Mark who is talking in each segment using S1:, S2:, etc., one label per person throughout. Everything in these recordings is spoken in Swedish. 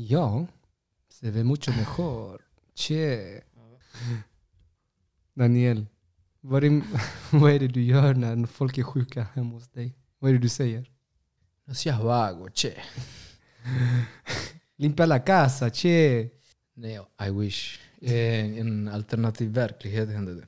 S1: Ja, se ve mucho mejor. Che. Daniel, vad är, vad är det du gör när folk är sjuka hemma hos dig? Vad är det du säger?
S2: No seas vago, che.
S1: Limpa la casa, che.
S2: Nej, I wish. I en alternativ verklighet hände det.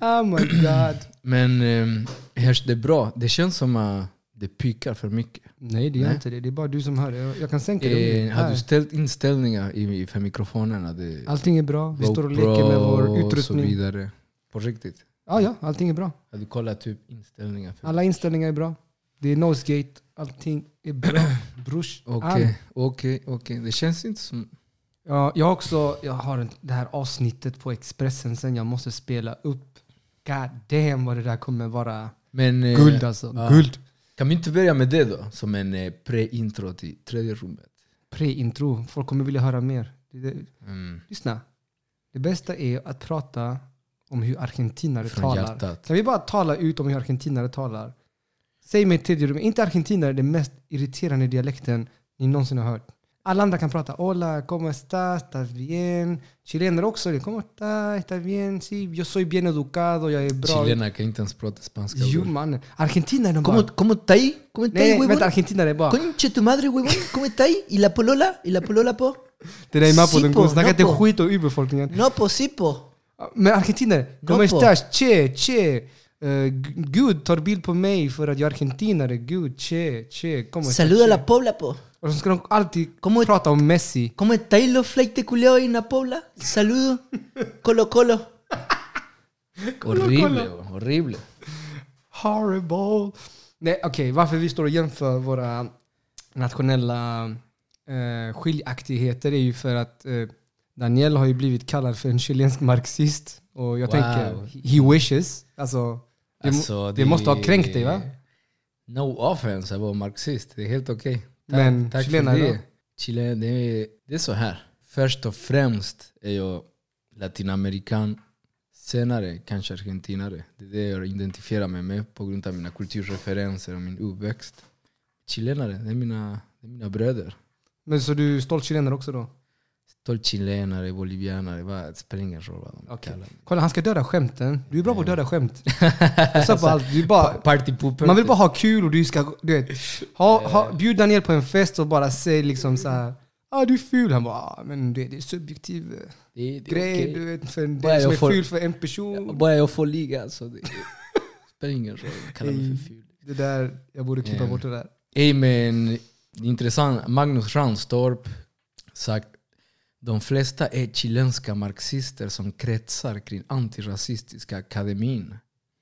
S1: Oh my god.
S2: Men um, hörs det bra? Det känns som att det pikar för mycket.
S1: Nej, det gör
S2: Nej.
S1: inte det. Det är bara du som hör det. Jag- Jag kan sänka det.
S2: Eh, har
S1: Här.
S2: du ställt inställningar i, för mikrofonerna? Det,
S1: Allting är bra. Vi står och leker med vår
S2: och så
S1: utrustning.
S2: vidare. På riktigt?
S1: Ja, ja, allting är bra.
S2: Har du kollat typ inställningar?
S1: Alla inställningar är bra. Det är nosegate. Allting är bra. Brors.
S2: Okej, okej, okej. Det känns inte som...
S1: Ja, jag har också jag har en- det här avsnittet på Expressen sen jag måste spela upp. God damn vad det där kommer vara
S2: Men, eh,
S1: guld alltså.
S2: ja.
S1: Guld.
S2: Kan vi inte börja med det då? Som en eh, pre-intro till tredje rummet.
S1: Pre-intro. Folk kommer vilja höra mer.
S2: Mm.
S1: lyssna. Det bästa är att prata om hur argentinare
S2: Från
S1: talar.
S2: hjärtat.
S1: Kan vi bara tala ut om hur argentinare talar? Säg mig tredje rummet. Inte argentinare den mest irriterande dialekten ni någonsin har hört. Alla andra kan prata hola, ¿cómo estás? ¿Estás bien? Chilenare också. ¿Cómo estás? ¿Estás bien? Sí, yo soy bien educado, jag är bra.
S2: Chilenare kan inte ens prata spanska.
S1: Jo mannen. Argentinare
S3: ¿Cómo,
S1: bara...
S3: ¿Cómo está ahí? ¿Cómo está ahí,
S1: nej,
S3: huevón?
S1: Argentinare bara...
S3: Conche tu madre, huevón. ¿Cómo está ahí? ¿Y la polola? ¿Y la polola, po?
S1: Det där är Mapo, de
S3: Sipo,
S1: går snacka inte skit om urbefolkningen.
S3: No, po, sí, po.
S1: Men argentinare, ¿cómo estás? Che, che. Uh, Gud tar bild på mig för att jag är argentinare. Gud, che, che. ¿Cómo estás?
S3: Saluda
S1: che?
S3: la pobla, po.
S1: Och så ska de alltid
S3: ¿Cómo,
S1: prata om Messi.
S3: ¿Cómo estáis los flightes culeados en la pobla? Saludo. Colo, colo.
S2: Horrible, horrible.
S1: Horrible. Nej, okej. varför vi står och jämför våra nationella eh, skiljaktigheter är ju för att eh, Daniel har ju blivit kallad för en chilensk marxist. Och jag
S2: Wow.
S1: tänker, he wishes. Alltså, det,
S2: Alltså,
S1: det måste ha kränkt dig va?
S2: No offense, jag var marxist. Det är helt okej. Tack,
S1: Men
S2: tack för
S1: chilenare
S2: det. Chile, det, är, det är så här. Först och främst är jag latinamerikan. Senare kanske argentinare. Det är det jag identifierar mig med på grund av mina kulturreferenser och min uppväxt. Chilenare, det är mina, det är mina bröder.
S1: Men så du är stolt chilenare också då?
S2: Stolt chilenare, bolivianare, vad- det spelar ingen roll vad de
S1: Okej.
S2: kallar mig.
S1: Kolla, han ska döda skämten. Du är bra på att döda skämt. Jag på allt. Du bara,
S2: Partypooper.
S1: man vill bara ha kul och du ska du vet, ha, ha, bjud Daniel på en fest och bara säg liksom så här. Ah, du är ful. Han bara, ah, men det, det är subjektiv eh,
S2: det, det är
S1: grej.
S2: okej.
S1: Du vet, för
S2: Bara
S1: det som är
S2: får-
S1: ful för en person.
S2: Bara jag får ligga alltså. Det spelar ingen roll. Kalla mig för ful.
S1: Det där, jag borde klippa
S2: Eh.
S1: bort det där.
S2: Ey, men intressant. Magnus Ranstorp sagt de flesta är chilenska marxister som kretsar kring antirasistiska akademin.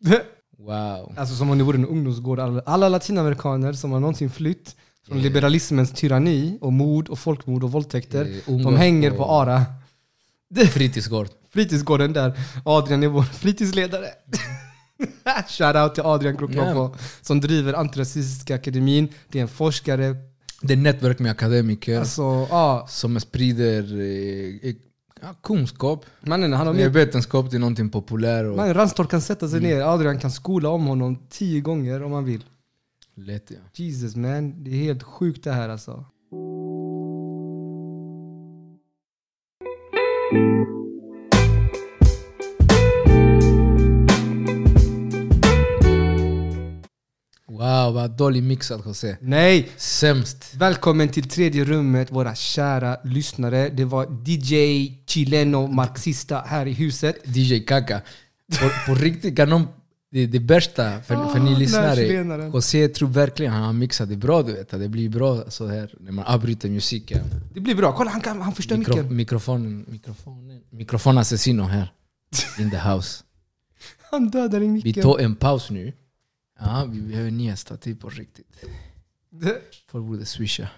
S2: Wow.
S1: Alltså som om det vore en ungdomsgård. Alla, alla latinamerikaner som har någonsin flytt från
S2: Eh.
S1: liberalismens tyranni och mord och folkmord och våldtäkter.
S2: Eh,
S1: De hänger på ARA.
S2: Fritidsgård.
S1: Fritidsgården där. Adrian är vår fritidsledare. Shoutout till Adrian Kroklopo som driver Antirasistiska akademin. Det är en forskare.
S2: Det är nätverk med akademiker
S1: Alltså, ja.
S2: som sprider eh, eh, ja, kunskap.
S1: Mannen, han har
S2: Med
S1: mer...
S2: vetenskap till någonting populärt. Och
S1: Mannen, Ranstorp kan sätta sig
S2: Mm.
S1: ner. Adrian kan skola om honom tio gånger om han vill.
S2: lätt ja.
S1: Jesus man, det är helt sjukt det här alltså.
S2: Wow, vad dålig mixad José.
S1: Nej!
S2: Sämst.
S1: Välkommen till tredje rummet, våra kära lyssnare. Det var DJ Chileno Marxista här i huset.
S2: DJ Kaka. På, på riktigt, kan någon, det, det bästa för,
S1: Ah,
S2: för ni
S1: här
S2: lyssnare. José tror verkligen han har mixat det bra. Du vet, det blir bra så här när man avbryter musiken.
S1: Det blir bra. Kolla, han, kan, han förstör
S2: Mikro,
S1: micken.
S2: mikrofonen, mikrofonen, mikrofon assassino här. In the house.
S1: Han dödar i
S2: Vi
S1: micken.
S2: tar en paus nu. Ja, vi behöver nya stativ på riktigt. Folk borde swisha.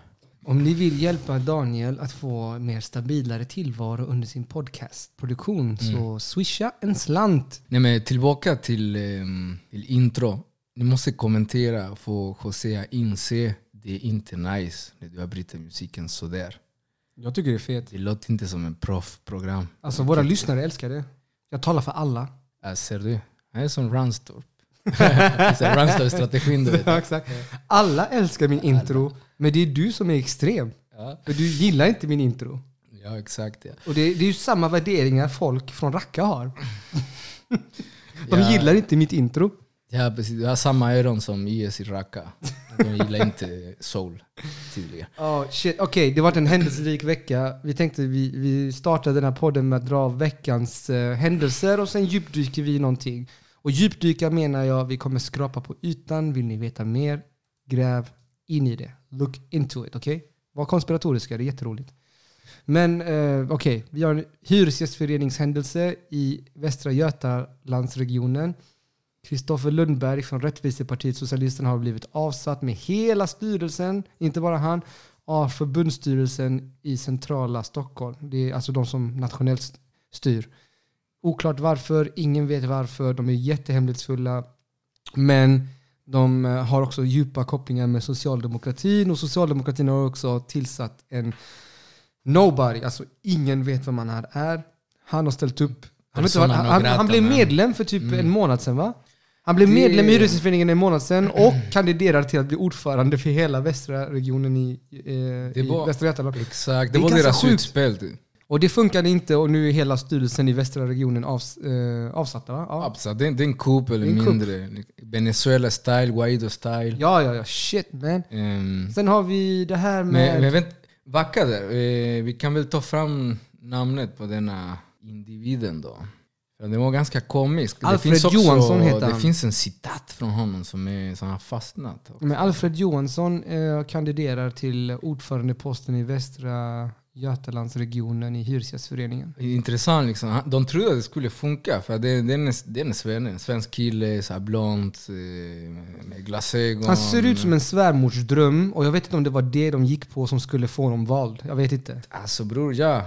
S1: Om ni vill hjälpa Daniel att få mer stabilare tillvaro under sin podcastproduktion så swisha en slant.
S2: Nej, men tillbaka till, ehm, till intro. Ni måste kommentera och få José att inse det är inte nice när du avbryter musiken sådär.
S1: Jag tycker det är fet.
S2: Det låter inte som en proffprogram.
S1: Alltså våra lyssnare älskar det. Jag talar för alla.
S2: Äh, ser du? Han är som Ranstorp. Ranstorp-strategin du vet.
S1: Ja, exakt. Alla älskar min intro, men det är du som är extrem.
S2: Ja,
S1: För du gillar inte min intro.
S2: ja exakt. Ja.
S1: Och det, det är ju samma värderingar folk från Raqqa har. De
S2: Ja.
S1: gillar inte mitt intro.
S2: Ja, precis. Jag har samma öron som IS i Raqqa. De gillar inte soul, tydligen.
S1: Oh. Okej, det har varit en händelserik vecka. Vi tänkte vi, vi startade den här podden med att dra veckans eh, händelser och sen djupdyker vi i någonting. Och djupdyka menar jag, vi kommer skrapa på ytan. Vill ni veta mer? Gräv in i det. Look into it, okej? Var konspiratoriska, det är jätteroligt. Men eh, okej, vi har en hyresgästföreningshändelse i Västra Götalandsregionen. Kristoffer Lundberg från Rättvisepartiet Socialisterna har blivit avsatt med hela styrelsen, inte bara han, av förbundsstyrelsen i centrala Stockholm. Det är alltså de som nationellt styr. Oklart varför, ingen vet varför, de är jättehemlighetsfulla. Men de eh, har också djupa kopplingar med socialdemokratin och socialdemokratin har också tillsatt en nobody, alltså ingen vet vem han här är. Han har ställt upp. Han, inte han, han, han blev medlem för typ
S2: Mm.
S1: en månad sedan va? Han blev
S2: Det-
S1: medlem i Hyresgästföreningen en månad sedan och kandiderar till att bli ordförande för hela västra regionen i, eh, i
S2: var-
S1: Västra Götaland.
S2: Exakt,
S1: Det
S2: det var deras
S1: sjukt.
S2: utspel.
S1: Och det funkade inte och nu är hela styrelsen i västra regionen avs, eh, avsatta va? Ja.
S2: Absolut, det, är- det är en coup eller
S1: Det är en coup.
S2: mindre. Venezuela-style, Guaido-style.
S1: ja, ja, ja, shit man.
S2: Ehm,
S1: Sen har vi det här
S2: men,
S1: med...
S2: men vänt, backa där. Eh, vi kan väl ta fram namnet på denna individen då. Det var ganska komiskt.
S1: Alfred
S2: det finns också,
S1: Johansson heter
S2: Det
S1: han.
S2: finns en citat från honom som, är, som har fastnat.
S1: Men Alfred Johansson eh, kandiderar till ordförandeposten i Västra Götalandsregionen i Hyresgästföreningen.
S2: Intressant liksom. De trodde att det skulle funka för det, det, är, en, det är en svenne, en svensk kille, så här blond, eh, med- glasögon.
S1: Han ser ut som en svärmorsdröm och jag vet inte om det var det de gick på som skulle få honom vald. Jag vet inte.
S2: Alltså bror, ja.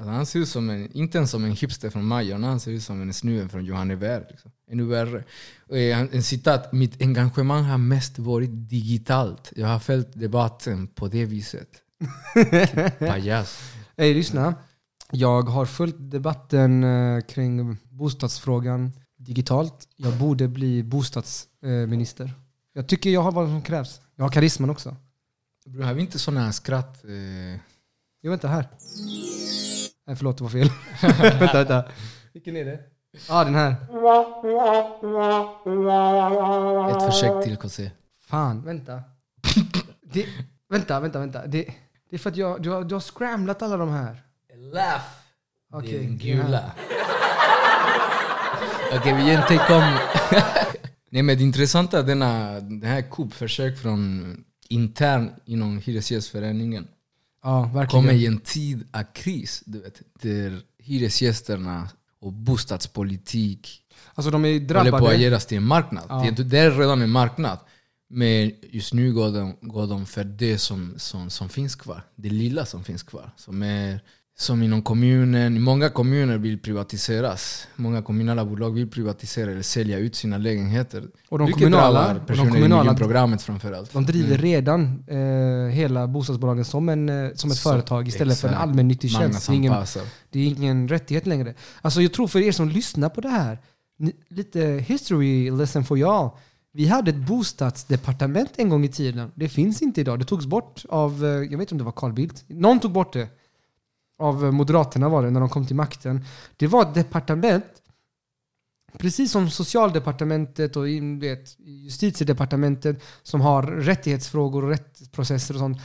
S2: Alltså, han ser ut som en, inte ens som en hipster från Majorna, han ser ut som en snuven från Johannevär. Liksom. Ännu värre. Eh, en citat, mitt engagemang har mest varit digitalt. Jag har följt debatten på det viset. Pajas.
S1: Ey, lyssna. Jag har följt debatten eh, kring bostadsfrågan digitalt. Jag borde bli bostadsminister. Jag tycker jag har vad som krävs. Jag har karisman också.
S2: Bror, har vi inte såna här skratt... Eh,
S1: Jag vänta här. Nej förlåt, det var fel. vänta, vänta. Vilken är det? Ja, ah, den här.
S2: ett försök till KC.
S1: Fan, vänta. Det, vänta, vänta, vänta. Det, det är för att jag, du, har, du har scramlat alla de här.
S2: Laugh! Den
S1: här.
S2: gula. Okej, vi ger en take om... Nej men det intressanta är denna, den här kuppförsök från intern inom Hyresgästföreningen
S1: Ja, verkligen.
S2: kommer i en tid av kris. Du vet, där hyresgästerna och bostadspolitik
S1: Alltså de är
S2: håller på
S1: drabbade.
S2: att göras till en marknad.
S1: Ja.
S2: Inte- det är redan en marknad. Men just nu går de, går de för det som, som, som finns kvar. Det lilla som finns kvar. Som är som inom kommunen. Många kommuner vill privatiseras. Många kommunala bolag vill privatisera eller sälja ut sina lägenheter.
S1: Och de
S2: Vilket
S1: kommunala, och de
S2: personer i
S1: kommunala
S2: miljonprogrammet framförallt.
S1: de driver
S2: Mm.
S1: redan eh, hela bostadsbolagen som, en, eh, som ett
S2: Så,
S1: företag istället för en
S2: exakt.
S1: allmännyttig tjänst. Det är, ingen, det är ingen rättighet längre. Alltså jag tror för er som lyssnar på det här, ni, lite history lesson for y'all. Vi hade ett bostadsdepartement en gång i tiden. Det finns inte idag. Det togs bort av, eh, jag vet inte om det var Carl Bildt. Någon tog bort det. Av eh, Moderaterna var det när de kom till makten. Det var ett departement, precis som socialdepartementet och vet, justitiedepartementet som har rättighetsfrågor och rättsprocesser och sånt.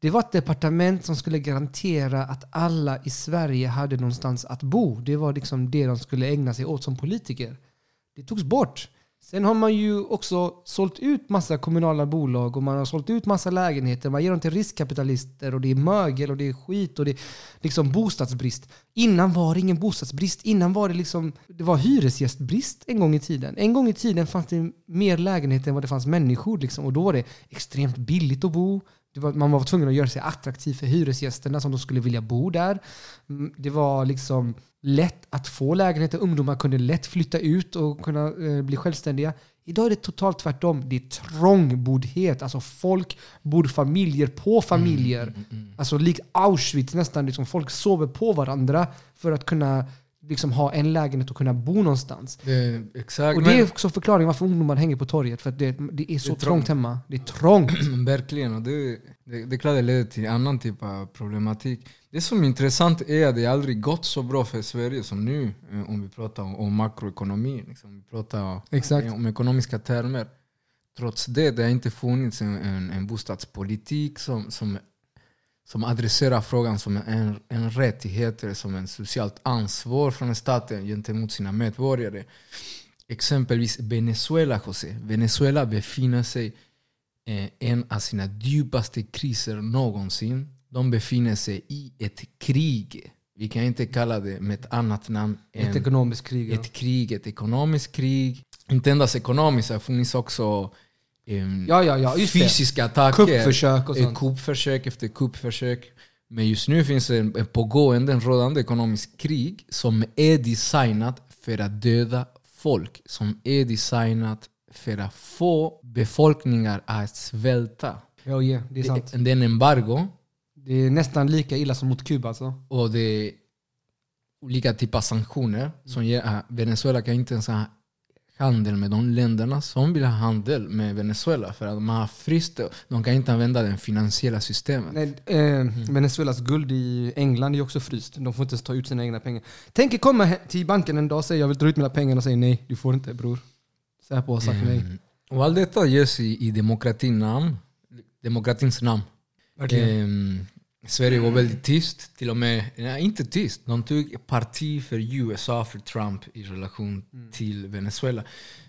S1: Det var ett departement som skulle garantera att alla i Sverige hade någonstans att bo. Det var liksom det de skulle ägna sig åt som politiker. Det togs bort. Sen har man ju också sålt ut massa kommunala bolag och man har sålt ut massa lägenheter. Man ger dem till riskkapitalister och det är mögel och det är skit och det är liksom bostadsbrist. Innan var det ingen bostadsbrist. Innan var det liksom det var hyresgästbrist en gång i tiden. En gång i tiden fanns det mer lägenheter än vad det fanns människor. Liksom. Och då var det extremt billigt att bo. Var, man var tvungen att göra sig attraktiv för hyresgästerna som de skulle vilja bo där. Mm, Det var liksom lätt att få lägenheter. Ungdomar kunde lätt flytta ut och kunna eh, bli självständiga. Idag är det totalt tvärtom. Det är trångboddhet. Alltså folk bor familjer på familjer. Alltså likt Auschwitz nästan. Liksom folk sover på varandra för att kunna liksom ha en lägenhet och kunna bo någonstans.
S2: Det, exakt.
S1: Och det är också förklaringen varför ungdomar hänger på torget. För att det, det är så
S2: Det är
S1: trångt.
S2: trångt.
S1: hemma. Det är trångt.
S2: Verkligen, och det, det, det är klart det leder till annan typ av problematik. Det som är intressant är att det aldrig gått så bra för Sverige som nu, eh, om vi pratar om, om makroekonomi. Liksom. Vi pratar
S1: Exakt.
S2: om ekonomiska termer. Trots det, det har inte funnits en, en, en bostadspolitik som, som, som adresserar frågan som en, en rättighet, eller som en socialt ansvar från staten gentemot sina medborgare. Exempelvis Venezuela, José. Venezuela befinner sig eh, en av sina djupaste kriser någonsin. De befinner sig i ett krig. Vi kan inte kalla det med ett annat namn
S1: Ett ekonomiskt krig. Ja.
S2: ett krig, ett ekonomiskt krig. Inte endast ekonomiskt, det har funnits också em,
S1: Ja, ja, ja, just det.
S2: fysiska attacker.
S1: Kuppförsök och sånt.
S2: Kuppförsök efter kuppförsök. Men just nu finns det en, en pågående, en rådande ekonomisk krig som är designat för att döda folk. Som är designat för att få befolkningar att svälta.
S1: Ja, ja, det är sant.
S2: Det, det är en embargo
S1: Det är nästan lika illa som mot Kuba alltså.
S2: och det är olika typer av sanktioner. Som ger, äh, Venezuela kan inte ens ha handel med de länderna som vill ha handel med Venezuela. För att de har fryst. De kan inte använda det finansiella systemet.
S1: Nej, eh, Venezuelas guld i England är också fryst. De får inte ens ta ut sina egna pengar. Tänk er komma till banken en dag och säga jag vill dra ut mina pengar och säga nej, du får inte bror. Säpo har sagt nej.
S2: Mm. Och allt detta görs i, i demokratin namn, demokratins namn. Ehm, Sverige var väldigt tyst, till och med, nej, inte tyst, de tog parti för USA, för Trump i relation till Venezuela.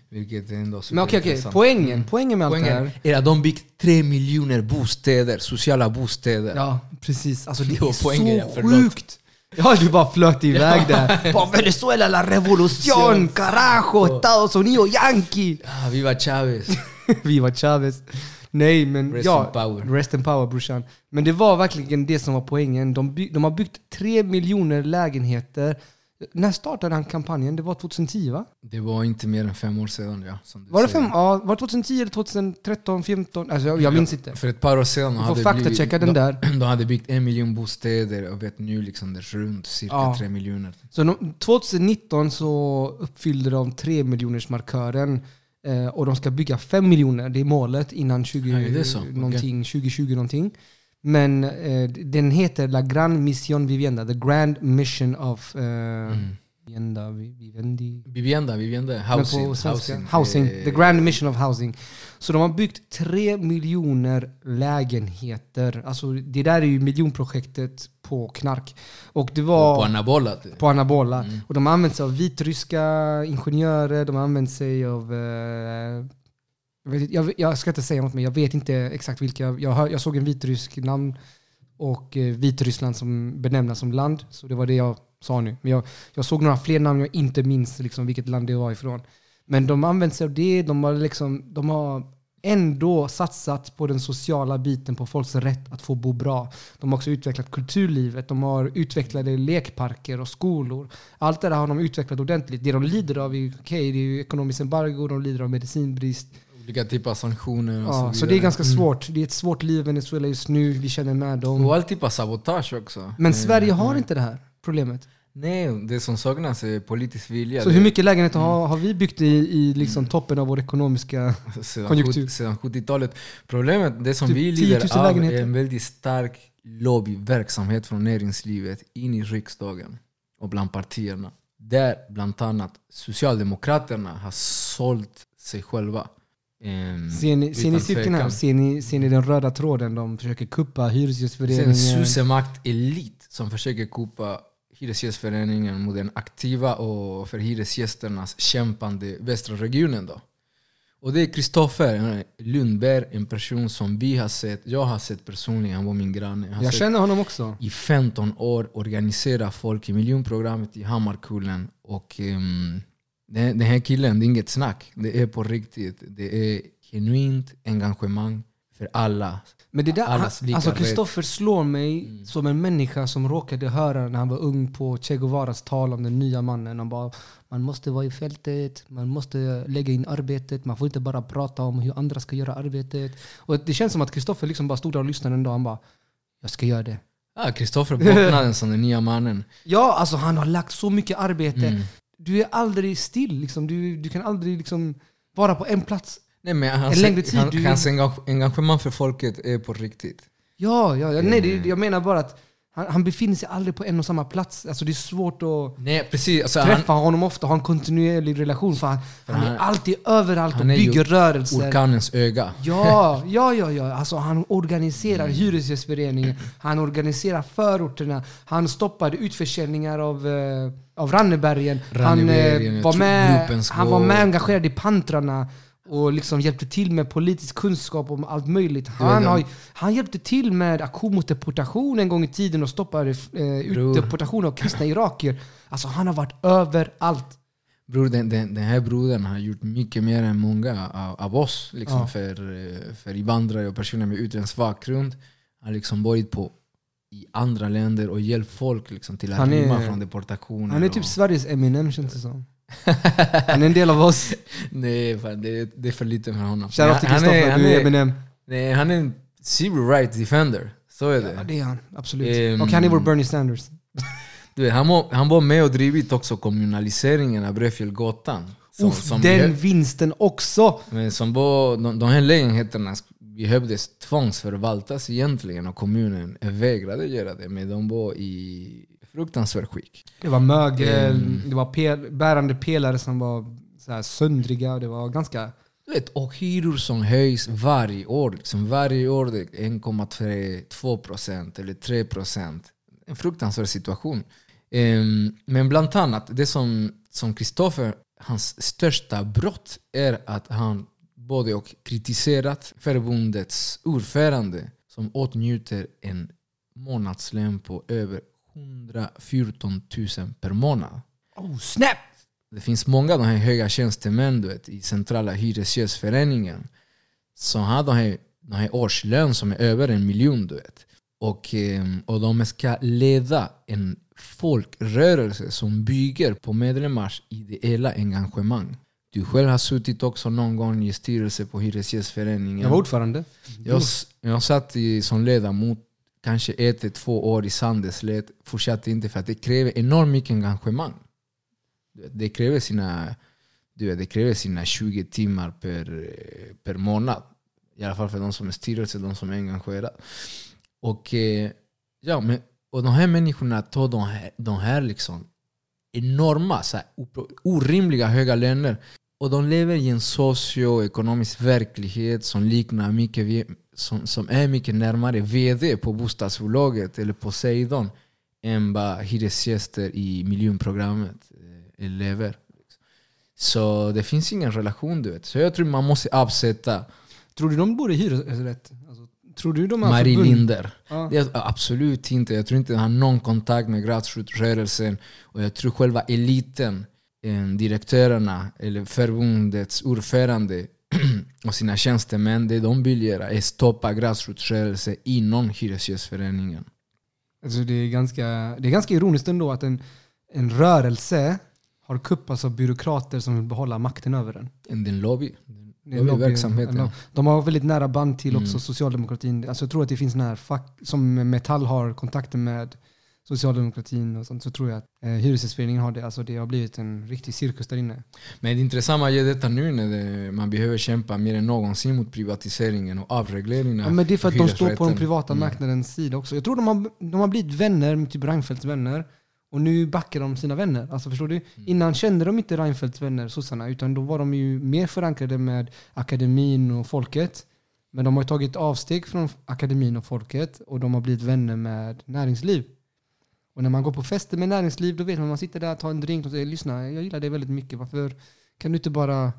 S2: Vilket är ändå
S1: Men okej, okej.
S2: superintressant.
S1: Poängen, poängen med allt det
S2: Poängen
S1: här.
S2: är att de byggt tre miljoner bostäder, sociala bostäder.
S1: Ja, precis. Alltså det
S2: Det
S1: är
S2: poängen, ja,
S1: så sjukt. Ja, du bara flöt iväg där. Bara Venezuela la revolution, carajo, Estados Unidos, yankee.
S2: Ah, viva Chavez!
S1: Viva Chavez. Nej, men
S2: Rest
S1: ja,
S2: in power.
S1: Rest in power brorsan. Men det var verkligen det som var poängen. De, by, de har byggt tre miljoner lägenheter. När startade han kampanjen? Det var 2010 va?
S2: Det var inte mer än fem år sedan. Ja, du
S1: Var det,
S2: säger.
S1: fem, ja, var det 2010 eller 2013, 2014? Alltså, jag, jag minns inte.
S2: För ett par år sedan
S1: får
S2: hade
S1: faktachecka den där.
S2: De, de hade byggt en miljon bostäder och vet nu liksom det runt cirka
S1: Ja.
S2: tre miljoner.
S1: Så de, 2019 så uppfyllde de 3 miljoners markören och de ska bygga 5 miljoner. Det är målet innan 20,
S2: Ja, är det så? Okej.
S1: någonting, 2020 någonting. Men eh, den heter La Gran Mission Vivienda, The Grand Mission of eh,
S2: Mm.
S1: Vivienda, Vi- Vivendi.
S2: Vivienda, Vivienda, housing. housing.
S1: housing.
S2: Eh,
S1: The Grand Mission of Housing. Så de har byggt 3 miljoner lägenheter. Alltså det där är ju miljonprojektet på knark. Och det var...
S2: På anabola. typ.
S1: på anabola.
S2: Mm.
S1: Och de har använt sig av vitryska ingenjörer, de har använt sig av... Eh, jag, jag, ska inte säga något men jag vet inte exakt vilka. Jag, hör, jag såg en vitrysk namn och eh, Vitryssland som benämnas som land. Så det var det jag sa nu. Men jag, jag såg några fler namn jag inte minns liksom, vilket land det var ifrån. Men de har använt sig av det, de har, liksom, de har ändå satsat på den sociala biten, på folks rätt att få bo bra. De har också utvecklat kulturlivet, de har utvecklade lekparker och skolor. Allt det där har de utvecklat ordentligt. Det de lider av är, okay, det är ju ekonomiskt embargo, de lider av medicinbrist.
S2: Olika typer av sanktioner och
S1: Ja,
S2: så
S1: så det är ganska
S2: Mm.
S1: svårt. Det är ett svårt liv i Venezuela just nu, vi känner med dem.
S2: Och all typ av sabotage också.
S1: Men Sverige har
S2: mm.
S1: inte det här problemet.
S2: Nej, det som saknas är politisk vilja.
S1: Så hur mycket lägenheter har, har vi byggt i, i liksom toppen av vår ekonomiska...
S2: sedan,
S1: Konjunktur.
S2: 70 sedan 70-talet. Problemet, det som
S1: Typ
S2: vi
S1: 10 000
S2: lider av
S1: lägenheter.
S2: är en väldigt stark lobbyverksamhet från näringslivet in i riksdagen och bland partierna. Där bland annat Socialdemokraterna har sålt sig själva. Ehm,
S1: Ser ni, ser ni cirkeln. Ser ni, ser ni den röda tråden? De försöker kuppa
S2: Det är en
S1: Hyresgästföreningen.
S2: susemakt-elit som försöker kupa Hyresgästföreningen mot den aktiva och för hyresgästernas kämpande västra regionen. Då. Och det är Kristoffer Lundberg, en person som vi har sett, jag har sett personligen, han var min granne. Jag
S1: Jag känner honom också.
S2: i 15 år organisera folk i miljonprogrammet i Hammarkullen. Och um, den, den här killen, det är inget snack. Det är på riktigt. Det är genuint engagemang för alla.
S1: Men det där,
S2: Allas lika
S1: alltså. Kristoffer slår mig
S2: Mm.
S1: som en människa som råkade höra när han var ung på Che Guevaras tal om den nya mannen. Han bara, man måste vara i fältet, man måste lägga in arbetet, man får inte bara prata om hur andra ska göra arbetet. Och det känns som att Kristoffer liksom bara stod där och lyssnade en dag. Han bara, jag ska göra det.
S2: Ah, Kristoffer bottnade som den nya mannen.
S1: Ja, alltså han har lagt så mycket arbete.
S2: Mm.
S1: Du är aldrig still, liksom. du, du kan aldrig liksom vara på en plats.
S2: Nej, men hans,
S1: längre tid,
S2: han,
S1: du-
S2: hans engagemang för folket är på riktigt.
S1: Ja, ja, ja. Nej,
S2: Mm.
S1: det, jag menar bara att han, han befinner sig aldrig på en och samma plats. Alltså det är svårt att
S2: Nej, precis. Alltså, han,
S1: träffa honom ofta, ha en kontinuerlig relation. För han, han är
S2: han-
S1: alltid överallt och
S2: han är
S1: bygger rörelser.
S2: orkanens öga.
S1: Ja, ja, ja, ja. Alltså, han organiserar
S2: Mm.
S1: hyresgästföreningen, han organiserar förorterna, han stoppade utförsäljningar av, eh, av Rannebergen. Han,
S2: Rannebergen,
S1: eh,
S2: jag
S1: var med, han var med engagerad i Pantrarna och liksom hjälpte till med politisk kunskap om allt möjligt. Han, har, han hjälpte till med aktion mot deportation en gång i tiden och stoppade eh,
S2: Bror.
S1: utdeportation av kristna irakier. Alltså han har varit överallt.
S2: Bror, den, den, den här brodern har gjort mycket mer än många av, av oss liksom,
S1: Ja.
S2: för, eh, för invandrare och personer med utländsk bakgrund. Han har liksom varit på i andra länder och hjälpt folk liksom, till att rymma från deportationer.
S1: Han är typ
S2: och,
S1: Sveriges Eminem känns det som. Han är en del av oss.
S2: nej, fan, det, det är för lite för honom.
S1: Shoutout till
S2: han, är,
S1: Kristoffer,
S2: han,
S1: du är
S2: är,
S1: Eminem.
S2: nej, han är en civil right defender. Så är det.
S1: Ja, det är han. Absolut.
S2: Ehm.
S1: och han är vår Bernie Sanders.
S2: Du vet, han, var, han var med och drivit också kommunaliseringen av Bröfjällgatan. Som,
S1: Uff,
S2: som
S1: den vinsten också!
S2: Men som var, de, de här lägenheterna behövdes tvångsförvaltas egentligen och kommunen vägrade göra det. Men de var i fruktansvärt skick.
S1: Det var mögel,
S2: Mm.
S1: det var pel, bärande pelare som var så här söndriga. Det var ganska...
S2: Du vet, och hyror som höjs varje år. Liksom varje år det är 1,2 procent eller 3 procent. En fruktansvärd situation. Ehm, men bland annat, det som som Kristoffer, hans största brott är att han både och kritiserat förbundets ordförande som åtnjuter en månadslön på över 114 000 per månad.
S1: Oh snap!
S2: Det finns många av de här höga tjänstemän du vet, i centrala hyresgästföreningen som har de här, de här årslön som är över en miljon. Du vet. Och, eh, och de ska leda en folkrörelse som bygger på medlemmars ideella engagemang. Du själv har suttit också någon gång i styrelse på Hyresgästföreningen.
S1: Jag var ordförande.
S2: Jag, jag satt i, som ledamot kanske ett eller två år i Sandeslet. Fortsatte inte för att det kräver enormt mycket engagemang. Det kräver sina, du vet, det kräver sina 20 timmar per, per månad. I alla fall för de som är styrelse, de som är engagerade. Och, eh, ja, men, och de här människorna tar de här, de här liksom enorma, så här, orimliga höga löner. Och de lever i en socioekonomisk verklighet som liknar mycket, som, som är mycket närmare VD på bostadsbolaget eller Poseidon än vad hyresgäster i miljonprogrammet eh, lever. Så det finns ingen relation du vet. Så jag tror man måste avsätta
S1: Tror du de bor i hyresrätt? Alltså, tror du de
S2: Marie
S1: förbund?
S2: Linder.
S1: Ja.
S2: Det absolut inte. Jag tror inte han har någon kontakt med grassrootsrörelsen. Och jag tror själva eliten, eh, direktörerna eller förbundets ordförande och sina tjänstemän, det de vill göra är stoppa grassrootsrörelsen inom Hyresgästföreningen.
S1: Alltså, det, är ganska, det är ganska ironiskt ändå att en, en rörelse har kuppats av byråkrater som vill behålla makten över den.
S2: En din lobby.
S1: Det är en lobby-
S2: Lobbyverksamheten.
S1: De har väldigt nära band till också
S2: Mm.
S1: socialdemokratin. Alltså jag tror att det finns när fack, som Metall har kontakter med socialdemokratin och sånt, så tror jag att eh, Hyresgästföreningen har det. Alltså det har blivit en riktig cirkus där inne.
S2: Men det intressanta är detta nu när det, man behöver kämpa mer än någonsin mot privatiseringen och avregleringen av
S1: Ja, men det är för att de står på den privata
S2: Mm.
S1: marknadens sida också. Jag tror de har, de har blivit vänner med typ Reinfeldts vänner. Och nu backar de sina vänner. Alltså förstår du? Innan kände de inte Reinfeldts vänner, sossarna. Utan då var de ju mer förankrade med akademin och folket. Men de har tagit avsteg från akademin och folket. Och de har blivit vänner med näringsliv. Och när man går på fester med näringsliv, då vet man, man sitter där, tar en drink och säger lyssna, jag gillar dig väldigt mycket. Varför kan du inte bara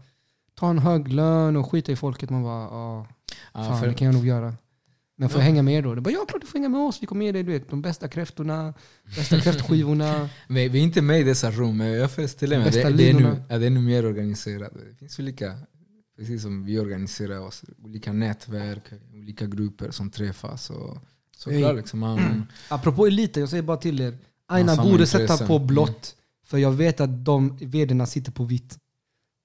S1: ta en hög lön och skita i folket? Man bara, ja,
S2: Ja,
S1: Fan,
S2: för-
S1: det kan jag nog göra. Men får jag
S2: Ja.
S1: hänga med er då? Det bara, ja, klart du får hänga med oss. Vi kommer ge dig du vet, de bästa kräftorna, bästa kräftskivorna.
S2: Vi, vi är inte med i dessa rum, men jag föreställer mig att det, det, är nu, det är nu mer organiserat. Det finns olika, precis som vi organiserar oss, olika nätverk, olika grupper som träffas. Och, såklart liksom man,
S1: Apropå eliten, jag säger bara till er. Aina borde sätta
S2: intressen.
S1: på blått. För jag vet att de vdarna sitter på vitt.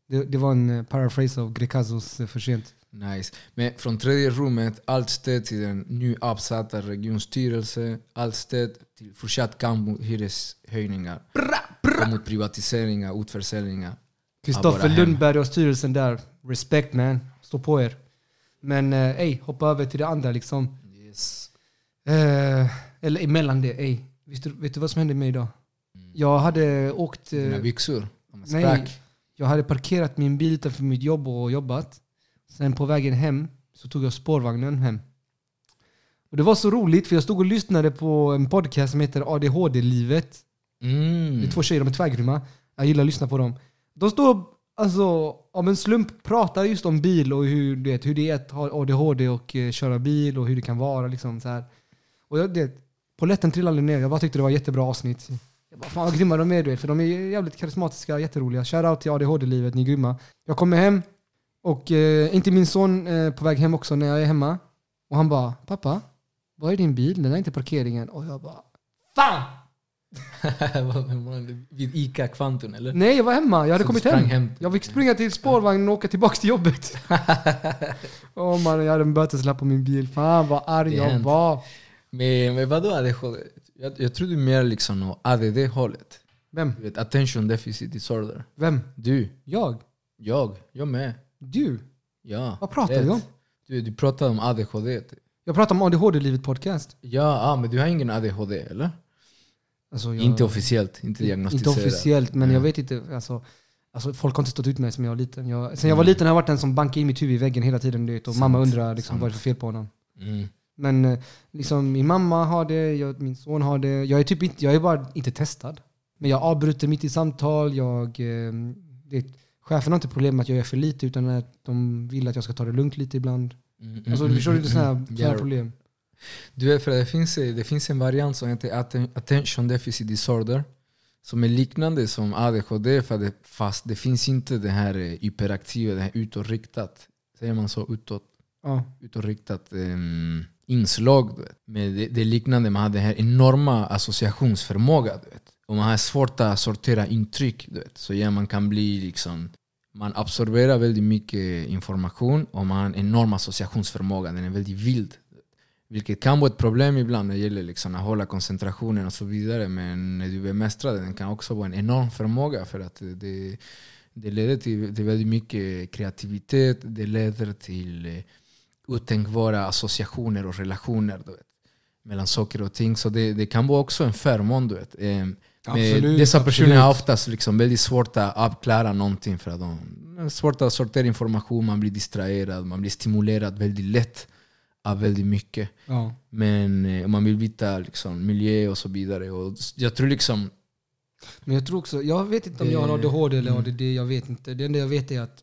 S1: Det, det var en eh, paraphrase av Grekazos eh, för sent.
S2: Nice. Men från tredje rummet, allt stöd till den nu avsatta regionstyrelse, allt stöd till fortsatt kamp mot hyreshöjningar, och mot privatiseringar, utförsäljningar.
S1: Kristoffer. Lundberg och styrelsen där. Respect man. Stå på er. Men eh, ey, hoppa över till det andra liksom.
S2: Yes.
S1: Eh, eller emellan det. Vet du, vet du vad som hände med mig idag? Jag hade åkt... eh,
S2: Dina byxor, de
S1: nej, jag hade parkerat min bil utanför mitt jobb och jobbat. Sen på vägen hem så tog jag spårvagnen hem. Och det var så roligt för jag stod och lyssnade på en podcast som heter ADHD-livet.
S2: Mm.
S1: Det är två tjejer, de är tvärgrymma. Jag gillar att lyssna på dem. De står alltså om en slump pratar just om bil och hur, du vet, hur det är att ha ADHD och eh, köra bil och hur det kan vara. Liksom, så här. Och jag, det, polletten trillade ner. Jag bara tyckte det var jättebra avsnitt. Jag bara, fan vad grymma de är du vet, för de är jävligt karismatiska, jätteroliga. Shoutout till ADHD-livet, ni är grymma. Jag kommer hem och eh, inte min son eh, på väg hem också när jag är hemma. Och han bara, pappa, var är din bil? Den är inte parkeringen. Och jag bara, fan!
S2: Vid ICA Kvantum eller?
S1: Nej, jag var hemma. Jag hade
S2: Så
S1: kommit hem.
S2: hem.
S1: Jag fick springa till spårvagnen och åka tillbaka till jobbet. Åh man, jag hade en böteslapp på min bil. Fan vad arg jag var.
S2: Men, men vadå ADHD? Jag, jag trodde mer liksom åt ADD-hållet.
S1: Vem?
S2: Du vet, attention deficit disorder.
S1: Vem?
S2: Du,
S1: Jag?
S2: jag, jag med.
S1: Du?
S2: Ja.
S1: Vad pratar vi om?
S2: Du, du pratade om ADHD.
S1: Jag pratar om ADHD-livet podcast.
S2: Ja, ah, men du har ingen ADHD eller?
S1: Alltså, jag,
S2: Inte officiellt, inte diagnostiserat.
S1: Inte officiellt, men
S2: Ja.
S1: jag vet inte. Alltså, alltså, folk har inte stått ut med mig som jag var liten. Jag, sen jag var
S2: Mm.
S1: liten har jag varit den som bankade in mitt huvud i väggen hela tiden. Vet, och
S2: Sant,
S1: mamma undrar liksom,
S2: sant.
S1: vad är det för fel på honom.
S2: Mm.
S1: Men eh, liksom, min mamma har det, jag, min son har det. Jag är, typ inte, jag är bara inte testad. Men jag avbryter mitt i samtal. Jag, eh, det, chefen har inte problem med att jag gör för lite utan att de vill att jag ska ta det lugnt lite ibland.
S2: Mm,
S1: Alltså,
S2: mm,
S1: du förstår
S2: mm,
S1: sådana
S2: mm.
S1: här, såna här
S2: Ja,
S1: problem.
S2: Du vet, för det finns, det finns en variant som heter atten- attention deficit disorder. Som är liknande som ADHD det, fast det finns inte det här eh, hyperaktiva, det här utåtriktat. Säger man så? Utåt,
S1: Ja.
S2: utåtriktat um, inslag. Du vet. Men det, det är liknande, man har den här enorma associationsförmågan. Och man har svårt att sortera intryck. Du vet. Så ja, man kan bli liksom man absorberar väldigt mycket information och man har en enorm associationsförmåga. Den är väldigt vild. Vilket kan vara ett problem ibland när det gäller liksom att hålla koncentrationen och så vidare. Men när du bemästrar den kan också vara en enorm förmåga för att det, det leder till, till väldigt mycket kreativitet. Det leder till eh, otänkbara associationer och relationer du vet, mellan saker och ting. Så det, det kan vara också en förmån. Du vet. Eh,
S1: Absolut,
S2: dessa personer
S1: absolut.
S2: har oftast liksom väldigt svårt att avklara någonting för att de har svårt att sortera information, man blir distraherad, man blir stimulerad väldigt lätt av väldigt mycket.
S1: Ja.
S2: Men eh, man vill byta liksom, miljö och så vidare. Och jag tror liksom...
S1: Men jag tror också, jag vet inte om jag har ADHD eller
S2: mm.
S1: ADD, jag vet inte. Det enda jag vet är att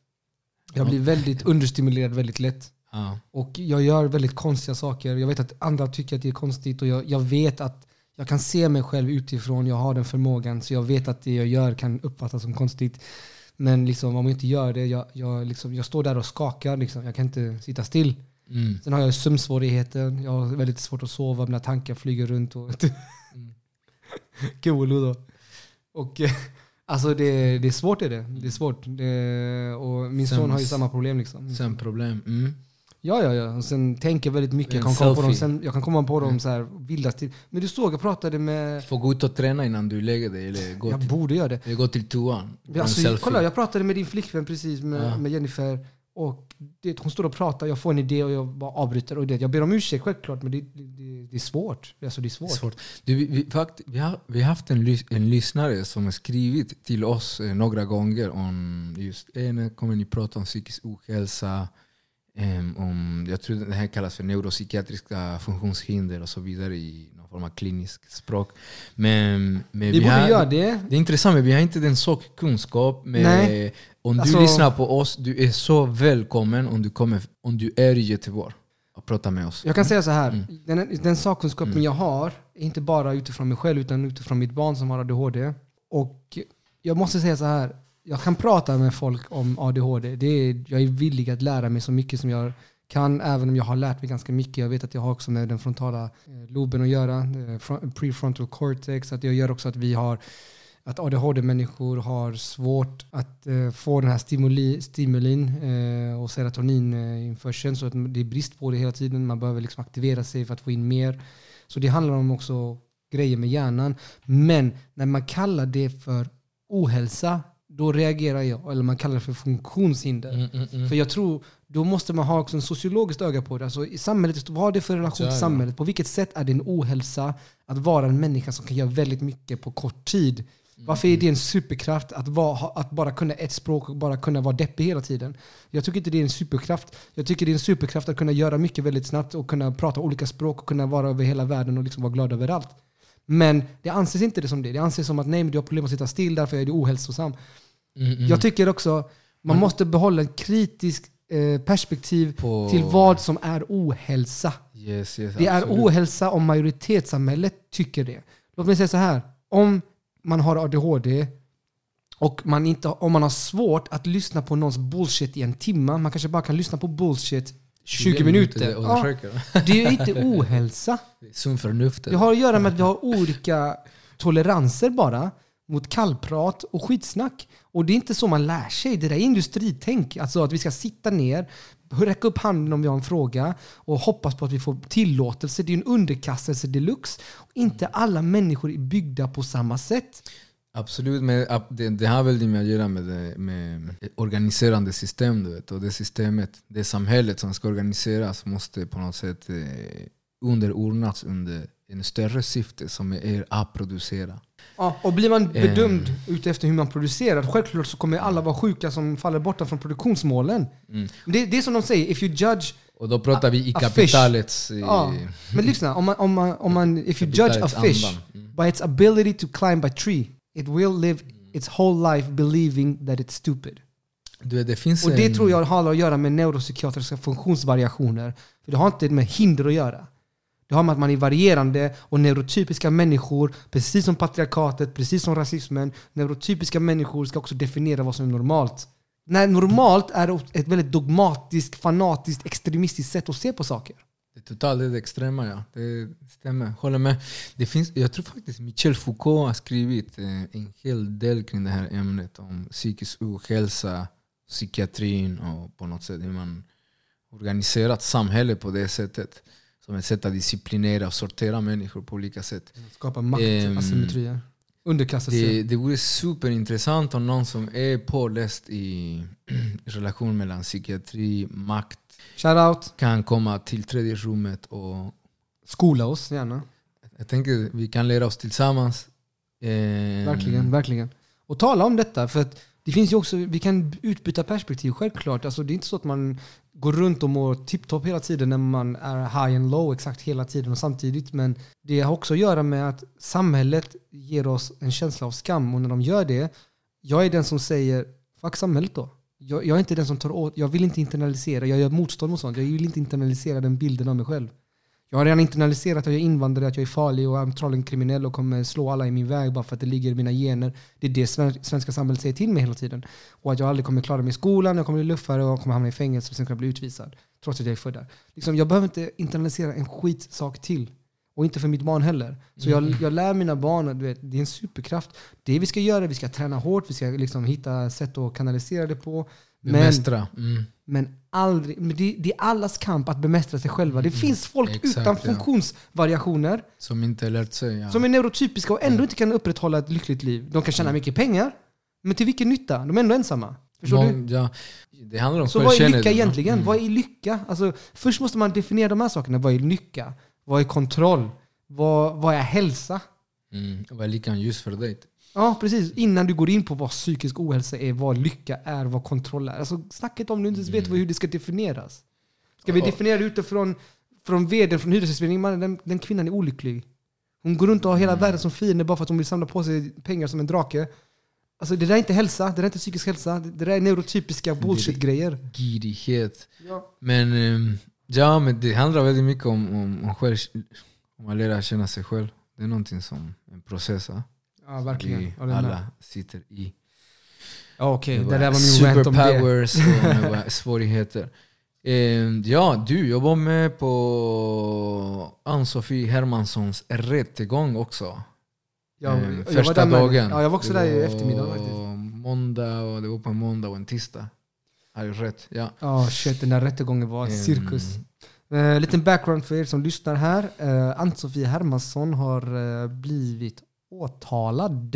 S1: jag blir väldigt understimulerad väldigt lätt.
S2: Ja,
S1: Och jag gör väldigt konstiga saker. Jag vet att andra tycker att det är konstigt och jag, jag vet att jag kan se mig själv utifrån. Jag har den förmågan så jag vet att det jag gör kan uppfattas som konstigt. Men liksom, om jag inte gör det, jag, jag, liksom, jag står där och skakar. Liksom. Jag kan inte sitta still.
S2: mm.
S1: Sen har jag sömnsvårigheter. Jag har väldigt svårt att sova. Mina tankar flyger runt. Och
S2: Mm.
S1: Kolo då. Och alltså det, det är svårt är det. Det är svårt. Det, och min
S2: Sen-
S1: son har ju samma problem. Liksom.
S2: Sen problem. Mm.
S1: Ja, ja, ja. Och sen tänker jag väldigt mycket. Jag kan, komma på dem, sen, jag kan komma på dem så här vildaste till. Men du såg, jag pratade med...
S2: Får gå ut och träna innan du lägger dig eller gå,
S1: Jag
S2: till,
S1: borde göra det.
S2: eller gå till toan.
S1: Alltså,
S2: selfie.
S1: kolla, jag pratade med din flickvän precis, med,
S2: Ja.
S1: med Jennifer. Och det, hon står och pratar, jag får en idé och jag bara avbryter. Och det, jag ber om ursäkt självklart, men det, det, det, det är svårt. Alltså, det är svårt.
S2: Svårt. Du, vi, vi, fakt, vi, har, vi har haft en, lys, en lyssnare som har skrivit till oss eh, några gånger om just eh, när kommer ni prata om psykisk ohälsa. Om, jag tror det här kallas för neuropsykiatriska funktionshinder och så vidare i någon form av klinisk språk. Men, men
S1: Vi borde
S2: har,
S1: göra det.
S2: Det är intressant, men vi har inte den sakkunskap.
S1: Nej.
S2: Om du
S1: Alltså-
S2: lyssnar på oss, du är så välkommen om du, kommer, om du är i Göteborg och pratar med oss.
S1: Jag kan säga så här.
S2: Mm.
S1: Den, den sakkunskapen
S2: Mm.
S1: jag har är inte bara utifrån mig själv utan utifrån mitt barn som har ADHD. Och jag måste säga så här. Jag kan prata med folk om ADHD. Det är, jag är villig att lära mig så mycket som jag kan, även om jag har lärt mig ganska mycket. Jag vet att jag har också med den frontala eh, loben att göra, eh, prefrontal cortex. Att jag gör också att vi har att ADHD-människor har svårt att eh, få den här stimuli, stimulin eh, och serotonininförseln. Så att det är brist på det hela tiden. Man behöver liksom aktivera sig för att få in mer. Så det handlar om också grejer med hjärnan. Men när man kallar det för ohälsa, då reagerar jag. Eller man kallar det för funktionshinder.
S2: Mm, mm, mm.
S1: För jag tror, då måste man ha också en sociologiskt öga på det. Alltså i samhället, vad har det för relation till samhället? På vilket sätt är det en ohälsa att vara en människa som kan göra väldigt mycket på kort tid? Varför är det en superkraft att, vara, att bara kunna ett språk och bara kunna vara deppig hela tiden? Jag tycker inte det är en superkraft. Jag tycker det är en superkraft att kunna göra mycket väldigt snabbt och kunna prata olika språk och kunna vara över hela världen och liksom vara glad överallt. Men det anses inte det som det. Det anses som att nej, men du har problem att sitta still, därför är du ohälsosam.
S2: Mm.
S1: Jag tycker också man måste behålla ett kritiskt eh, perspektiv
S2: På-
S1: till vad som är ohälsa.
S2: yes, yes,
S1: Det är
S2: absolut.
S1: ohälsa om majoritetssamhället tycker det. Låt mig säga så här. Om man har ADHD och man inte, om man har svårt att lyssna på någons bullshit i en timme, man kanske bara kan lyssna på bullshit 20 minuter. Ja,
S2: försöker.
S1: det är ju inte ohälsa.
S2: Sunt förnuft.
S1: Det har att göra med att vi har olika toleranser bara mot kallprat och skitsnack. Och det är inte så man lär sig. Det där är industritänk. Alltså att vi ska sitta ner, räcka upp handen om vi har en fråga och hoppas på att vi får tillåtelse. Det är en underkastelse deluxe. Och inte alla människor är byggda på samma sätt.
S2: Absolut, men det, det har väldigt med att göra med, det, med organiserande system. Du vet, och det systemet, det samhället som ska organiseras måste på något sätt eh, underordnas under en större syfte som är att producera.
S1: Ja, och blir man bedömd
S2: Ehm.
S1: utefter hur man producerar, självklart så kommer alla vara sjuka som faller borta från produktionsmålen.
S2: Mm.
S1: Det, det är som de säger, if you judge
S2: Och då pratar vi i
S1: A- a fish.
S2: kapitalets... eh,
S1: Ja, men lyssna. Om man, om man, om man, if you judge a fish.
S2: Mm.
S1: by its ability to climb a tree, it will live its whole life believing that it's stupid.
S2: Du det finns
S1: Och det
S2: en,
S1: tror jag har att göra med neuropsykiatriska funktionsvariationer. För det har inte med hinder att göra. Det har med att man är varierande och neurotypiska människor, precis som patriarkatet, precis som rasismen, neurotypiska människor ska också definiera vad som är normalt. När normalt är ett väldigt dogmatiskt, fanatiskt, extremistiskt sätt att se på saker.
S2: Det är totalt det extrema, ja. Det stämmer. Håller med. Det finns, jag tror faktiskt Michel Foucault har skrivit eh, en hel del kring det här ämnet om psykisk ohälsa, psykiatrin och på något sätt hur man organiserat samhället på det sättet. Som ett sätt att disciplinera och sortera människor på olika sätt.
S1: Skapa makt,
S2: Ehm,
S1: asymmetrier. Underkastelse.
S2: Det, det vore superintressant om någon som är påläst i relation mellan psykiatri, makt,
S1: Shoutout.
S2: kan komma till tredje rummet och
S1: Skola oss gärna.
S2: Jag tänker vi kan lära oss tillsammans. Eh,
S1: Verkligen, verkligen. Och tala om detta, för att det finns ju också, vi kan utbyta perspektiv, självklart. Alltså, det är inte så att man går runt och mår tipptopp hela tiden när man är high and low exakt hela tiden och samtidigt. Men det har också att göra med att samhället ger oss en känsla av skam och när de gör det, jag är den som säger fuck samhället då. Jag, jag är inte den som tar åt, jag vill inte internalisera, jag gör motstånd mot sånt. Jag vill inte internalisera den bilden av mig själv. Jag har redan internaliserat att jag är invandrare, att jag är farlig och antagligen kriminell och kommer slå alla i min väg bara för att det ligger i mina gener. Det är det sven- svenska samhället säger till mig hela tiden. Och att jag aldrig kommer klara mig i skolan, jag kommer bli luffare och jag kommer hamna i fängelse och sen kommer jag bli utvisad. Trots att jag är född där. Liksom, jag behöver inte internalisera en skitsak till. Och inte för mitt barn heller. Så jag, jag lär mina barn att vet, det är en superkraft. Det vi ska göra, vi ska träna hårt, vi ska liksom hitta sätt att kanalisera det på. Men.
S2: Mm.
S1: men aldrig, men det, det är allas kamp att bemästra sig själva. Det finns folk
S2: Mm. Exakt,
S1: utan
S2: ja.
S1: funktionsvariationer
S2: Som inte lärt sig. Ja.
S1: som är neurotypiska och ändå inte kan upprätthålla ett lyckligt liv. De kan tjäna mycket pengar, men till vilken nytta? De är ändå ensamma. Förstår du?
S2: Mång- ja, det handlar om
S1: Så vad är lycka egentligen?
S2: Mm.
S1: Vad är lycka? Alltså, först måste man definiera de här sakerna. Vad är lycka? Vad är kontroll? Vad, vad är hälsa?
S2: Mm. Vad är lyckan just för dig?
S1: Ja, precis. Innan du går in på vad psykisk ohälsa är, vad lycka är, vad kontroll är. Alltså, snacket om du inte ens vet hur det ska definieras. Ska vi
S2: Ja.
S1: definiera det utifrån från vdn från Hyresgästföreningen? Den, den kvinnan är olycklig. Hon går runt och har hela världen som fiende bara för att hon vill samla på sig pengar som en drake. Alltså, det där är inte hälsa, det där är inte psykisk hälsa. Det där är neurotypiska bullshit-grejer.
S2: Girighet.
S1: Ja.
S2: Men, ehm, ja, men det handlar väldigt mycket om, om, om, själv, om att lära känna sig själv. Det är någonting som en process va?
S1: Ja, verkligen.
S2: vi
S1: Ja, det
S2: alla sitter i.
S1: Ja, Okej,
S2: Det
S1: det
S2: var
S1: där var min rant om det.
S2: Superpowers och det var svårigheter. Eh, ja, du jobbar med på Ann-Sofie Hermanssons rättegång också.
S1: Jag,
S2: Eh,
S1: jag var
S2: första
S1: med-
S2: dagen.
S1: Ja, jag var också
S2: Det
S1: där i
S2: var
S1: eftermiddag faktiskt.
S2: måndag och det var på en måndag och en tisdag. Har jag rätt? Ja.
S1: Ja, shit, den där rättegången var
S2: Ehm,
S1: cirkus. Eh, liten background för er som lyssnar här. Uh, Ann-Sofie Hermansson har eh, blivit åtalad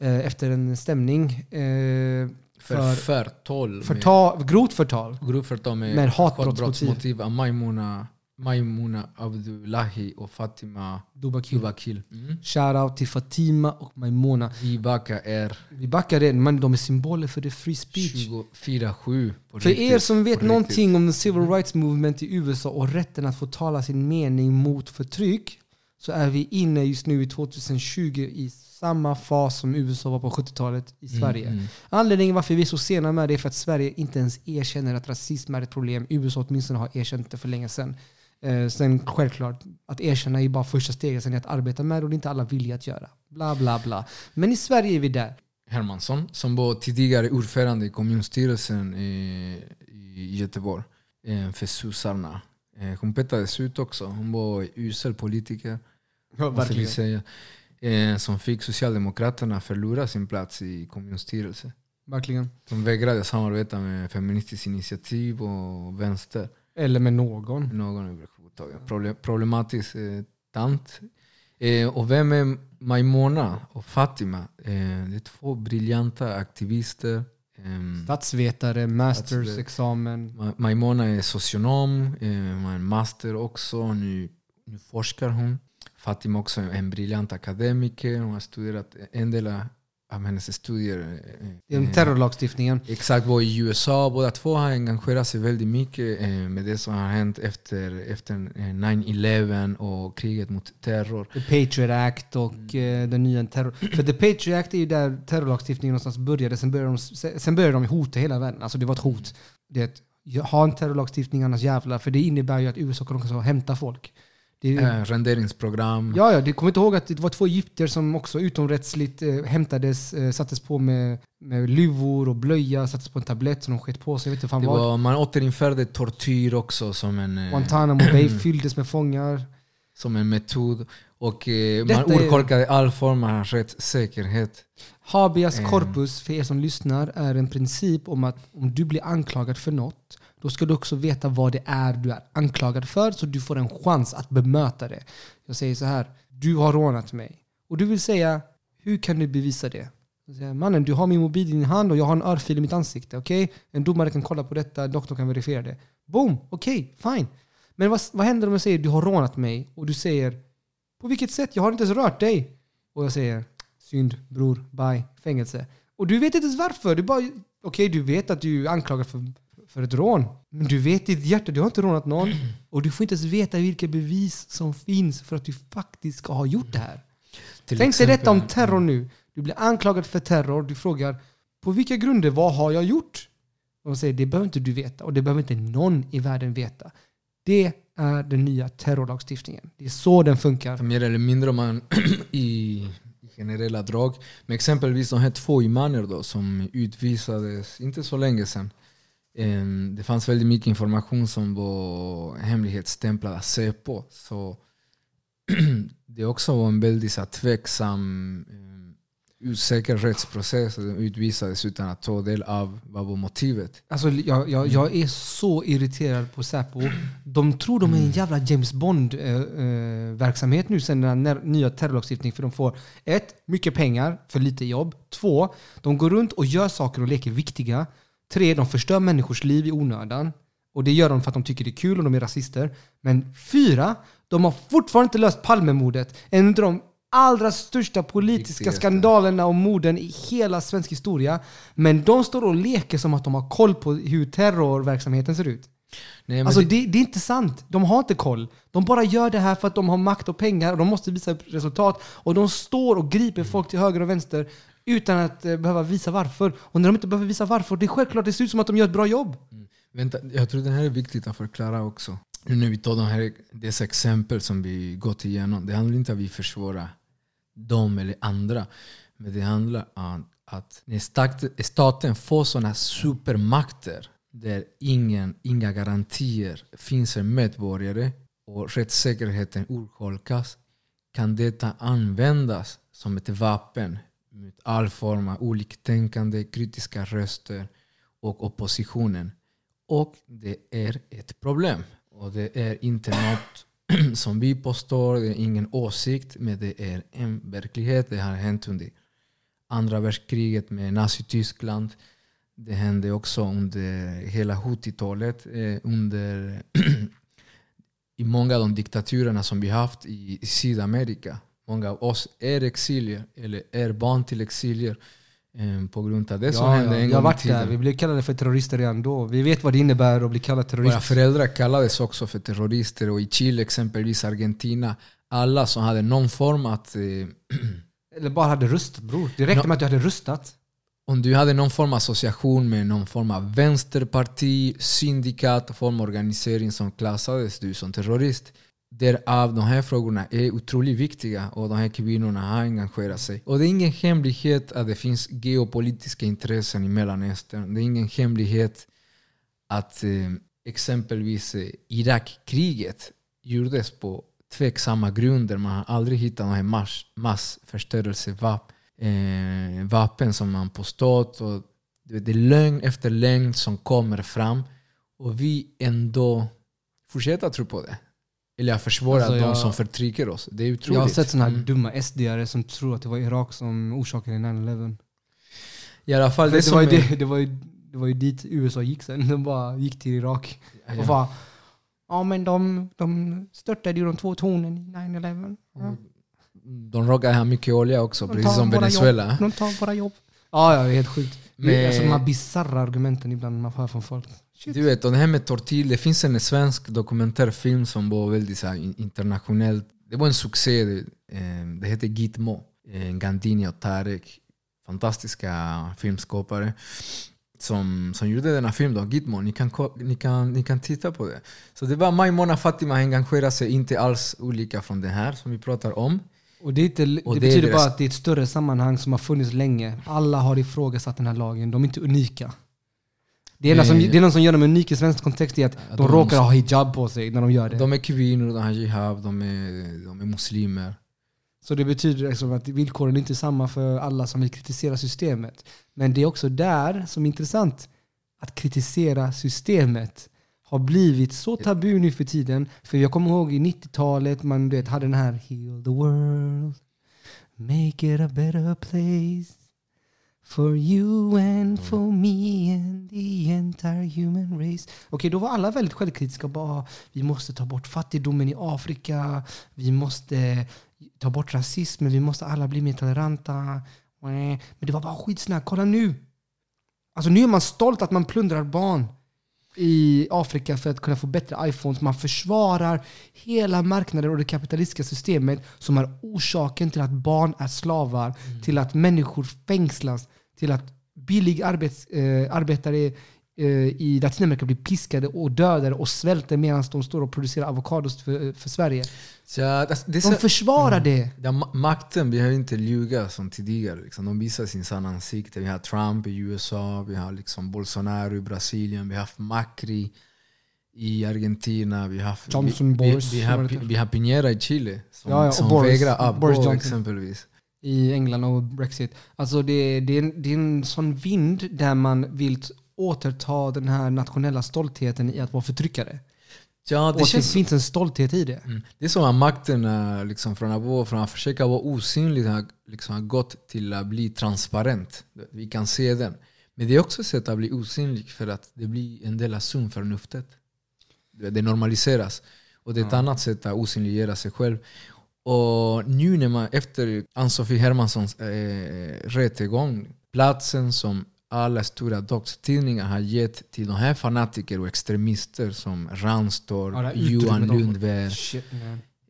S1: eh, efter en stämning. eh,
S2: För,
S1: För-
S2: förtal.
S1: förtal, grovt förtal.
S2: Grovt förtal med,
S1: Med hatbrottsmotiv.
S2: av Maimuna, Maimuna Abdullahi och Fatima
S1: Dubakil.
S2: Dubakil. Mm.
S1: Shoutout till Fatima och Maimona.
S2: Vibaka är
S1: Vi backar det, men de är symboler för det free speech.
S2: 24-7 på
S1: För
S2: riktigt,
S1: er som vet någonting
S2: riktigt.
S1: om the civil rights movement i USA och rätten att få tala sin mening mot förtryck så är vi inne just nu i 2020 i samma fas som USA var på 70-talet i Sverige.
S2: Mm, mm.
S1: Anledningen varför vi är så sena med det är för att Sverige inte ens erkänner att rasism är ett problem. USA åtminstone har erkänt det för länge sedan. Eh, sen självklart, att erkänna är bara första steget, sen är att arbeta med det och det är inte alla villiga att göra. Bla bla bla. Men i Sverige är vi där.
S2: Hermansson som var tidigare ordförande i kommunstyrelsen i, i Göteborg eh, för sossarna. Eh, Hon petades ut också. Hon var usel politiker. Måste vi säga. Eh, Som fick Socialdemokraterna förlora sin plats i kommunstyrelsen.
S1: Verkligen.
S2: De vägrade samarbeta med Feministiskt initiativ och vänster.
S1: Eller med någon.
S2: Någon överhuvudtaget. Problem, problematisk eh, tant. Eh, och vem är Maimona och Fatima? Eh, det är två briljanta aktivister. Ehm,
S1: Statsvetare, mastersexamen.
S2: Ma- Maimona är socionom, eh, en master också. Nu, nu forskar hon. Fatima också en briljant akademiker. Hon har studerat en del av hennes studier.
S1: Genom terrorlagstiftningen.
S2: Exakt, var i USA. Båda två har engagerat sig väldigt mycket eh, med det som har hänt efter, efter eh, 9-11 och kriget mot terror.
S1: The Patriot Act och eh, den nya terror... För The Patriot Act är ju där terrorlagstiftningen någonstans började. Sen började de, sen började de hota hela världen. Alltså det var ett hot. Det är att ha en terrorlagstiftning annars jävlar. För det innebär ju att USA kan också hämta folk. Det
S2: Eh, renderingsprogram.
S1: Ja, ja, du kommer inte ihåg att det var två egyptier som också utomrättsligt eh, hämtades, eh, sattes på med, med luvor och blöja, sattes på en tablett som de sket på sig. Jag vet inte fan
S2: Det
S1: vad.
S2: var, man återinförde tortyr också som en, eh,
S1: Guantanamo Bay fylldes med fångar.
S2: som en metod. Och eh, man
S1: är-
S2: urholkade all form av rättssäkerhet.
S1: Habeas
S2: Mm.
S1: corpus, för er som lyssnar, är en princip om att om du blir anklagad för något, då ska du också veta vad det är du är anklagad för, så du får en chans att bemöta det. Jag säger så här, du har rånat mig. Och du vill säga, hur kan du bevisa det? Säger, Mannen, du har min mobil i din hand och jag har en örfil i mitt ansikte. Okej? En domare kan kolla på detta, doktorn kan verifiera det. Boom! Okej, fine. Men vad, vad händer om jag säger du har rånat mig och du säger på vilket sätt? Jag har inte ens rört dig. Och jag säger synd, bror, bye, fängelse. Och du vet inte ens varför. Du bara, okej du vet att du är anklagad för, för ett rån. Men du vet i ditt hjärta, du har inte rånat någon. Och du får inte ens veta vilka bevis som finns för att du faktiskt ska ha gjort det här.
S2: Till
S1: Tänk dig detta om
S2: exempel-
S1: terror nu. Du blir anklagad för terror. Du frågar på vilka grunder, vad har jag gjort? Och de säger det behöver inte du veta och det behöver inte någon i världen veta. Det är den nya terrorlagstiftningen. Det är så den funkar.
S2: Mer eller mindre om man i, i generella drag. Men exempelvis de här två imaner då, som utvisades inte så länge sedan. Em, Det fanns väldigt mycket information som var hemlighetsstämplad av Säpo. Så det också var en väldigt så tveksam, em, osäker rättsprocess. De utvisades utan att ta del av vad var motivet.
S1: Alltså, jag, jag, jag är så irriterad på Säpo. De tror de är en jävla James Bond-verksamhet nu sen den nya terrorlagstiftningen. För de får ett, mycket pengar för lite jobb. Två, de går runt och gör saker och leker viktiga. Tre, de förstör människors liv i onödan. Och det gör de för att de tycker det är kul och de är rasister. Men fyra, de har fortfarande inte löst Palmemordet. En av de allra största politiska skandalerna och morden i hela svensk historia. Men de står och leker som att de har koll på hur terrorverksamheten ser ut.
S2: Nej, men
S1: Alltså
S2: det,
S1: det, det är inte sant. De har inte koll. De bara gör det här för att de har makt och pengar och de måste visa resultat. Och de står och griper folk till höger och vänster utan att eh, behöva visa varför. Och när de inte behöver visa varför, det är självklart det ser ut som att de gör ett bra jobb. Mm.
S2: Vänta, jag tror det här är viktigt att förklara också. Nu när vi tar de här, dessa exempel som vi gått igenom. Det handlar inte om att vi försvårar dem eller andra. Men det handlar om att när staten får sådana supermakter där ingen, inga garantier finns för medborgare och rättssäkerheten urholkas kan detta användas som ett vapen mot all form av oliktänkande, kritiska röster och oppositionen. Och det är ett problem. Och det är inte något som vi påstår, det är ingen åsikt, men det är en verklighet. Det har hänt under andra världskriget med Nazityskland. Det hände också under hela 70-talet. Eh, under I många av de diktaturerna som vi haft i Sydamerika. Många av oss är exilier, eller är barn till exilier. Eh, på grund av det som
S1: Ja,
S2: hände
S1: ja.
S2: en gång i
S1: där. Vi
S2: tiden.
S1: blev kallade för terrorister redan då. Vi vet vad det innebär att bli kallad
S2: Våra
S1: terrorist.
S2: föräldrar kallades också för terrorister och i Chile exempelvis Argentina. Alla som hade någon form att eh,
S1: Eller bara hade röstat bror. Det räckte
S2: Nå-
S1: med att du hade röstat.
S2: om du hade någon form av association med någon form av vänsterparti, syndikat, form av organisering som klassades du som terrorist. Därav de här frågorna är otroligt viktiga och de här kvinnorna har engagerat sig. Och det är ingen hemlighet att det finns geopolitiska intressen i Mellanöstern. Det är ingen hemlighet att eh, exempelvis eh, Irakkriget gjordes på tveksamma grunder. Man har aldrig hittat några mass, massförstörelsevapen eh, vapen som man påstått. Och det är lögn efter lögn som kommer fram. Och vi ändå fortsätter tro på det. Eller jag försvårar
S1: Alltså,
S2: de som förtrycker oss. Det är otroligt.
S1: Jag har sett sådana här
S2: Mm.
S1: dumma SD-are som tror att det var Irak som orsakade 9-11.
S2: I alla fall, det,
S1: Det, var det, det, var ju, det var ju dit USA gick sen. De bara gick till Irak.
S2: Ja,
S1: Och bara, ja men de, de störtade ju de två tornen i 9-11. Ja.
S2: De råkar ha mycket olja också,
S1: De
S2: precis som Venezuela.
S1: Jobb. De tar våra jobb. Ja, ja, det är helt sjukt.
S2: Men-
S1: alltså de här bisarra argumenten ibland man hör från folk. Shit.
S2: Du vet, och det här med tortyr, det finns en svensk dokumentärfilm som var väldigt så här, in- internationellt. Det var en succé. Det, eh, det heter Gitmo. Eh, Gandini och Tarek. Fantastiska filmskapare. Som, som gjorde denna film då, Gitmo. Ni kan, ni, kan, ni kan titta på det. Så det var Maimona Fatima engagerade sig inte alls olika från det här som vi pratar om.
S1: Och det, inte, det,
S2: Och det är
S1: betyder
S2: deras-
S1: bara att det är ett större sammanhang som har funnits länge. Alla har ifrågasatt den här lagen. De är inte unika. Det enda som,
S2: Nej.
S1: det är något som gör dem unika i svensk kontext är att de,
S2: de
S1: råkar ha hijab på sig när de gör det.
S2: De är kvinnor, de har jihad, de är, de är muslimer.
S1: Så det betyder liksom att villkoren är inte samma för alla som vill kritisera systemet. Men det är också där som är intressant. Att kritisera systemet har blivit så tabu nu för tiden. För jag kommer ihåg i 90-talet, man du vet, hade den här Heal the world, make it a better place. For you and for me and the entire human race. Okej, då var alla väldigt självkritiska. Bara, vi måste ta bort fattigdomen i Afrika. Vi måste ta bort rasismen. Vi måste alla bli mer toleranta. Men det var bara skitsnack. Kolla nu. Alltså nu är man stolt att man plundrar barn i Afrika för att kunna få bättre iPhones. Man försvarar hela marknaden och det kapitalistiska systemet som är orsaken till att barn är slavar, till att människor fängslas, till att billig arbets, eh, arbetare eh, i Latinamerika blir piskade och dödade och svälter medan de står och producerar avokados för, för Sverige.
S2: Så, det, det är
S1: De försvarar det.
S2: Ja, ma- makten behöver inte ljuga som tidigare. Liksom. De visar sin sanna ansikte. Vi har Trump i USA, vi har liksom Bolsonaro i Brasilien, vi har haft Macri i Argentina, vi har,
S1: Johnson,
S2: vi,
S1: Boris,
S2: vi, vi, har,
S1: det
S2: vi har Piñera i Chile som,
S1: Ja, ja,
S2: som
S1: Boris-
S2: vägrar avgå exempelvis.
S1: I England och Brexit. Alltså det, det, är en, det är en sån vind där man vill återta den här nationella stoltheten i att vara förtryckare.
S2: Ja,
S1: och
S2: det,
S1: att
S2: känns,
S1: det finns en stolthet i det.
S2: mm. det är som att makten liksom, från, att vara, från att försöka vara osynlig har, liksom, gått till att bli transparent. Vi kan se den. Men det är också ett sätt att bli osynlig för att det blir en del av sundförnuftet. Det normaliseras. Och det är ett annat sätt att osynliggöra sig själv. Och nu när man efter Ann-Sofie Hermanssons eh, rättegång, platsen som alla stora dagstidningar har gett till de här fanatiker och extremister som Ranstorp,
S1: Ja,
S2: Johan. Lundberg,
S1: Shit,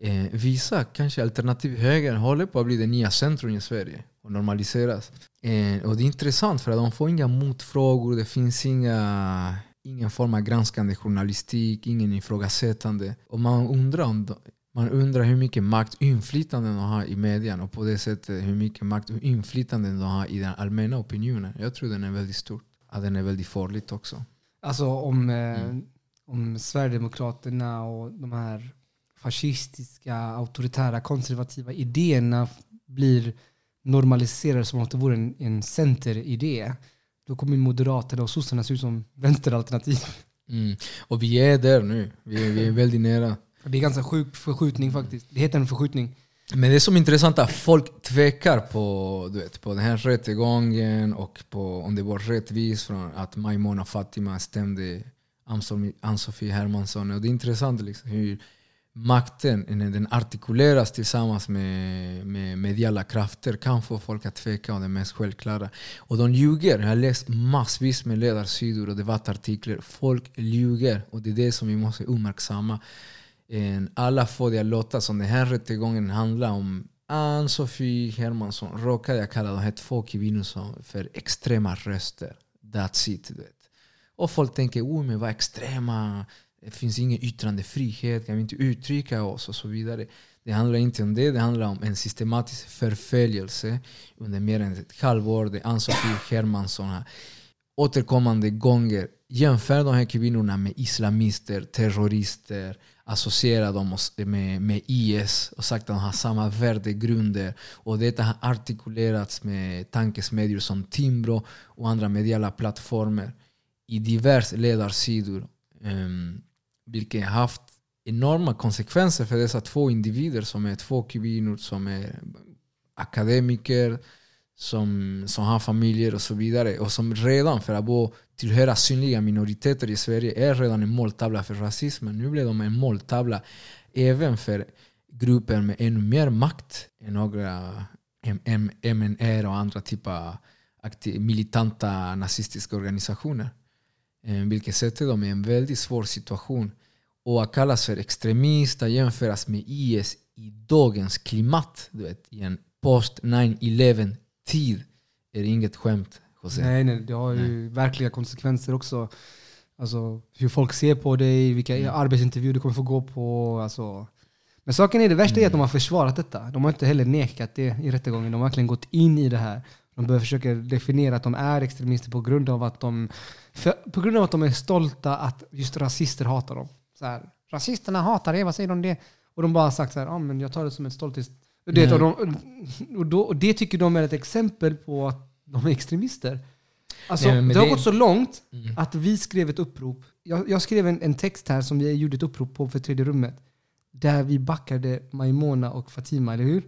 S2: eh, visa kanske alternativ höger håller på att bli det nya centrum i Sverige och normaliseras. Eh, och det är intressant för att de får inga motfrågor, det finns inga, ingen form av granskande journalistik, ingen ifrågasättande. Och man undrar, om de, man undrar hur mycket makt och inflytande de har i medien och på det sättet hur mycket makt och inflytande de har i den allmänna opinionen. Jag tror den är väldigt stor. Att den är väldigt farligt också.
S1: Alltså om, eh,
S2: Mm.
S1: om Sverigedemokraterna och de här fascistiska, auktoritära, konservativa idéerna blir normaliserar det som att det vore en, en centeridé, då kommer Moderaterna och sossarna se ut som vänsteralternativ.
S2: Mm. Och vi är där nu. Vi är, vi är väldigt nära.
S1: Det är ganska sjuk förskjutning faktiskt. Det heter en förskjutning.
S2: Men det är intressant intressant att folk tvekar på, du vet, på den här rättegången och på om det var rättvist från att Maimona Fatima stämde Ann-Sofie- Hermansson. Och det är intressant liksom hur makten, när den artikuleras tillsammans med, med mediala krafter, kan få folk att tveka om det mest självklara. Och de ljuger. Jag har läst massvis med ledarsidor och debattartiklar. Folk ljuger och det är det som vi måste uppmärksamma. Alla får det att låta som den här rättegången handlar om Ann-Sofie Hermansson. Råkade jag kalla de här två kvinnorna för extrema röster. That's it. Du vet. Och folk tänker, oh, men vad extrema, det finns ingen yttrandefrihet, kan vi inte uttrycka oss och så vidare. Det handlar inte om det, det handlar om en systematisk förföljelse under mer än ett halvår där Ann-Sofie Hermansson har återkommande gånger jämför de här kvinnorna med islamister, terrorister, associerat dem med, med IS och sagt att de har samma värdegrunder. Och detta har artikulerats med tankesmedjor som Timbro och andra mediala plattformar i diverse ledarsidor. Um, vilket har haft enorma konsekvenser för dessa två individer som är två kvinnor som är akademiker, som, som har familjer och så vidare. Och som redan, för att bo, tillhöra synliga minoriteter i Sverige, är redan en måltavla för rasismen. Nu blev de en måltavla även för grupper med ännu mer makt än några MNR och andra typer av militanta nazistiska organisationer. Eh, vilket sätter dem i en väldigt svår situation. Och att kallas för extremist, att jämföras med IS i dagens klimat, du vet, i en post 9-11 tid, är inget skämt. José.
S1: Nej, nej, det har ju verkliga konsekvenser också. Alltså hur folk ser på dig, vilka
S2: Mm.
S1: arbetsintervjuer du kommer få gå på. Alltså. Men saken är, det värsta är
S2: Mm.
S1: att de har försvarat detta. De har inte heller nekat det i rättegången. De har verkligen gått in i det här. De börjar försöka definiera att de är extremister på grund av att de, för, på grund av att de är stolta att just rasister hatar dem. Så här, Rasisterna hatar er, vad säger de om det? Och de bara har sagt så här, ah, men jag tar det som ett stolthet. Och det,
S2: Mm.
S1: och, de, och, då, och det tycker de är ett exempel på att de är extremister. Alltså,
S2: Nej,
S1: det har
S2: det-
S1: gått så långt
S2: Mm.
S1: att vi skrev ett upprop. Jag, jag skrev en, en text här som vi gjorde ett upprop på för tredje rummet. Där vi backade Maimona och Fatima, eller hur?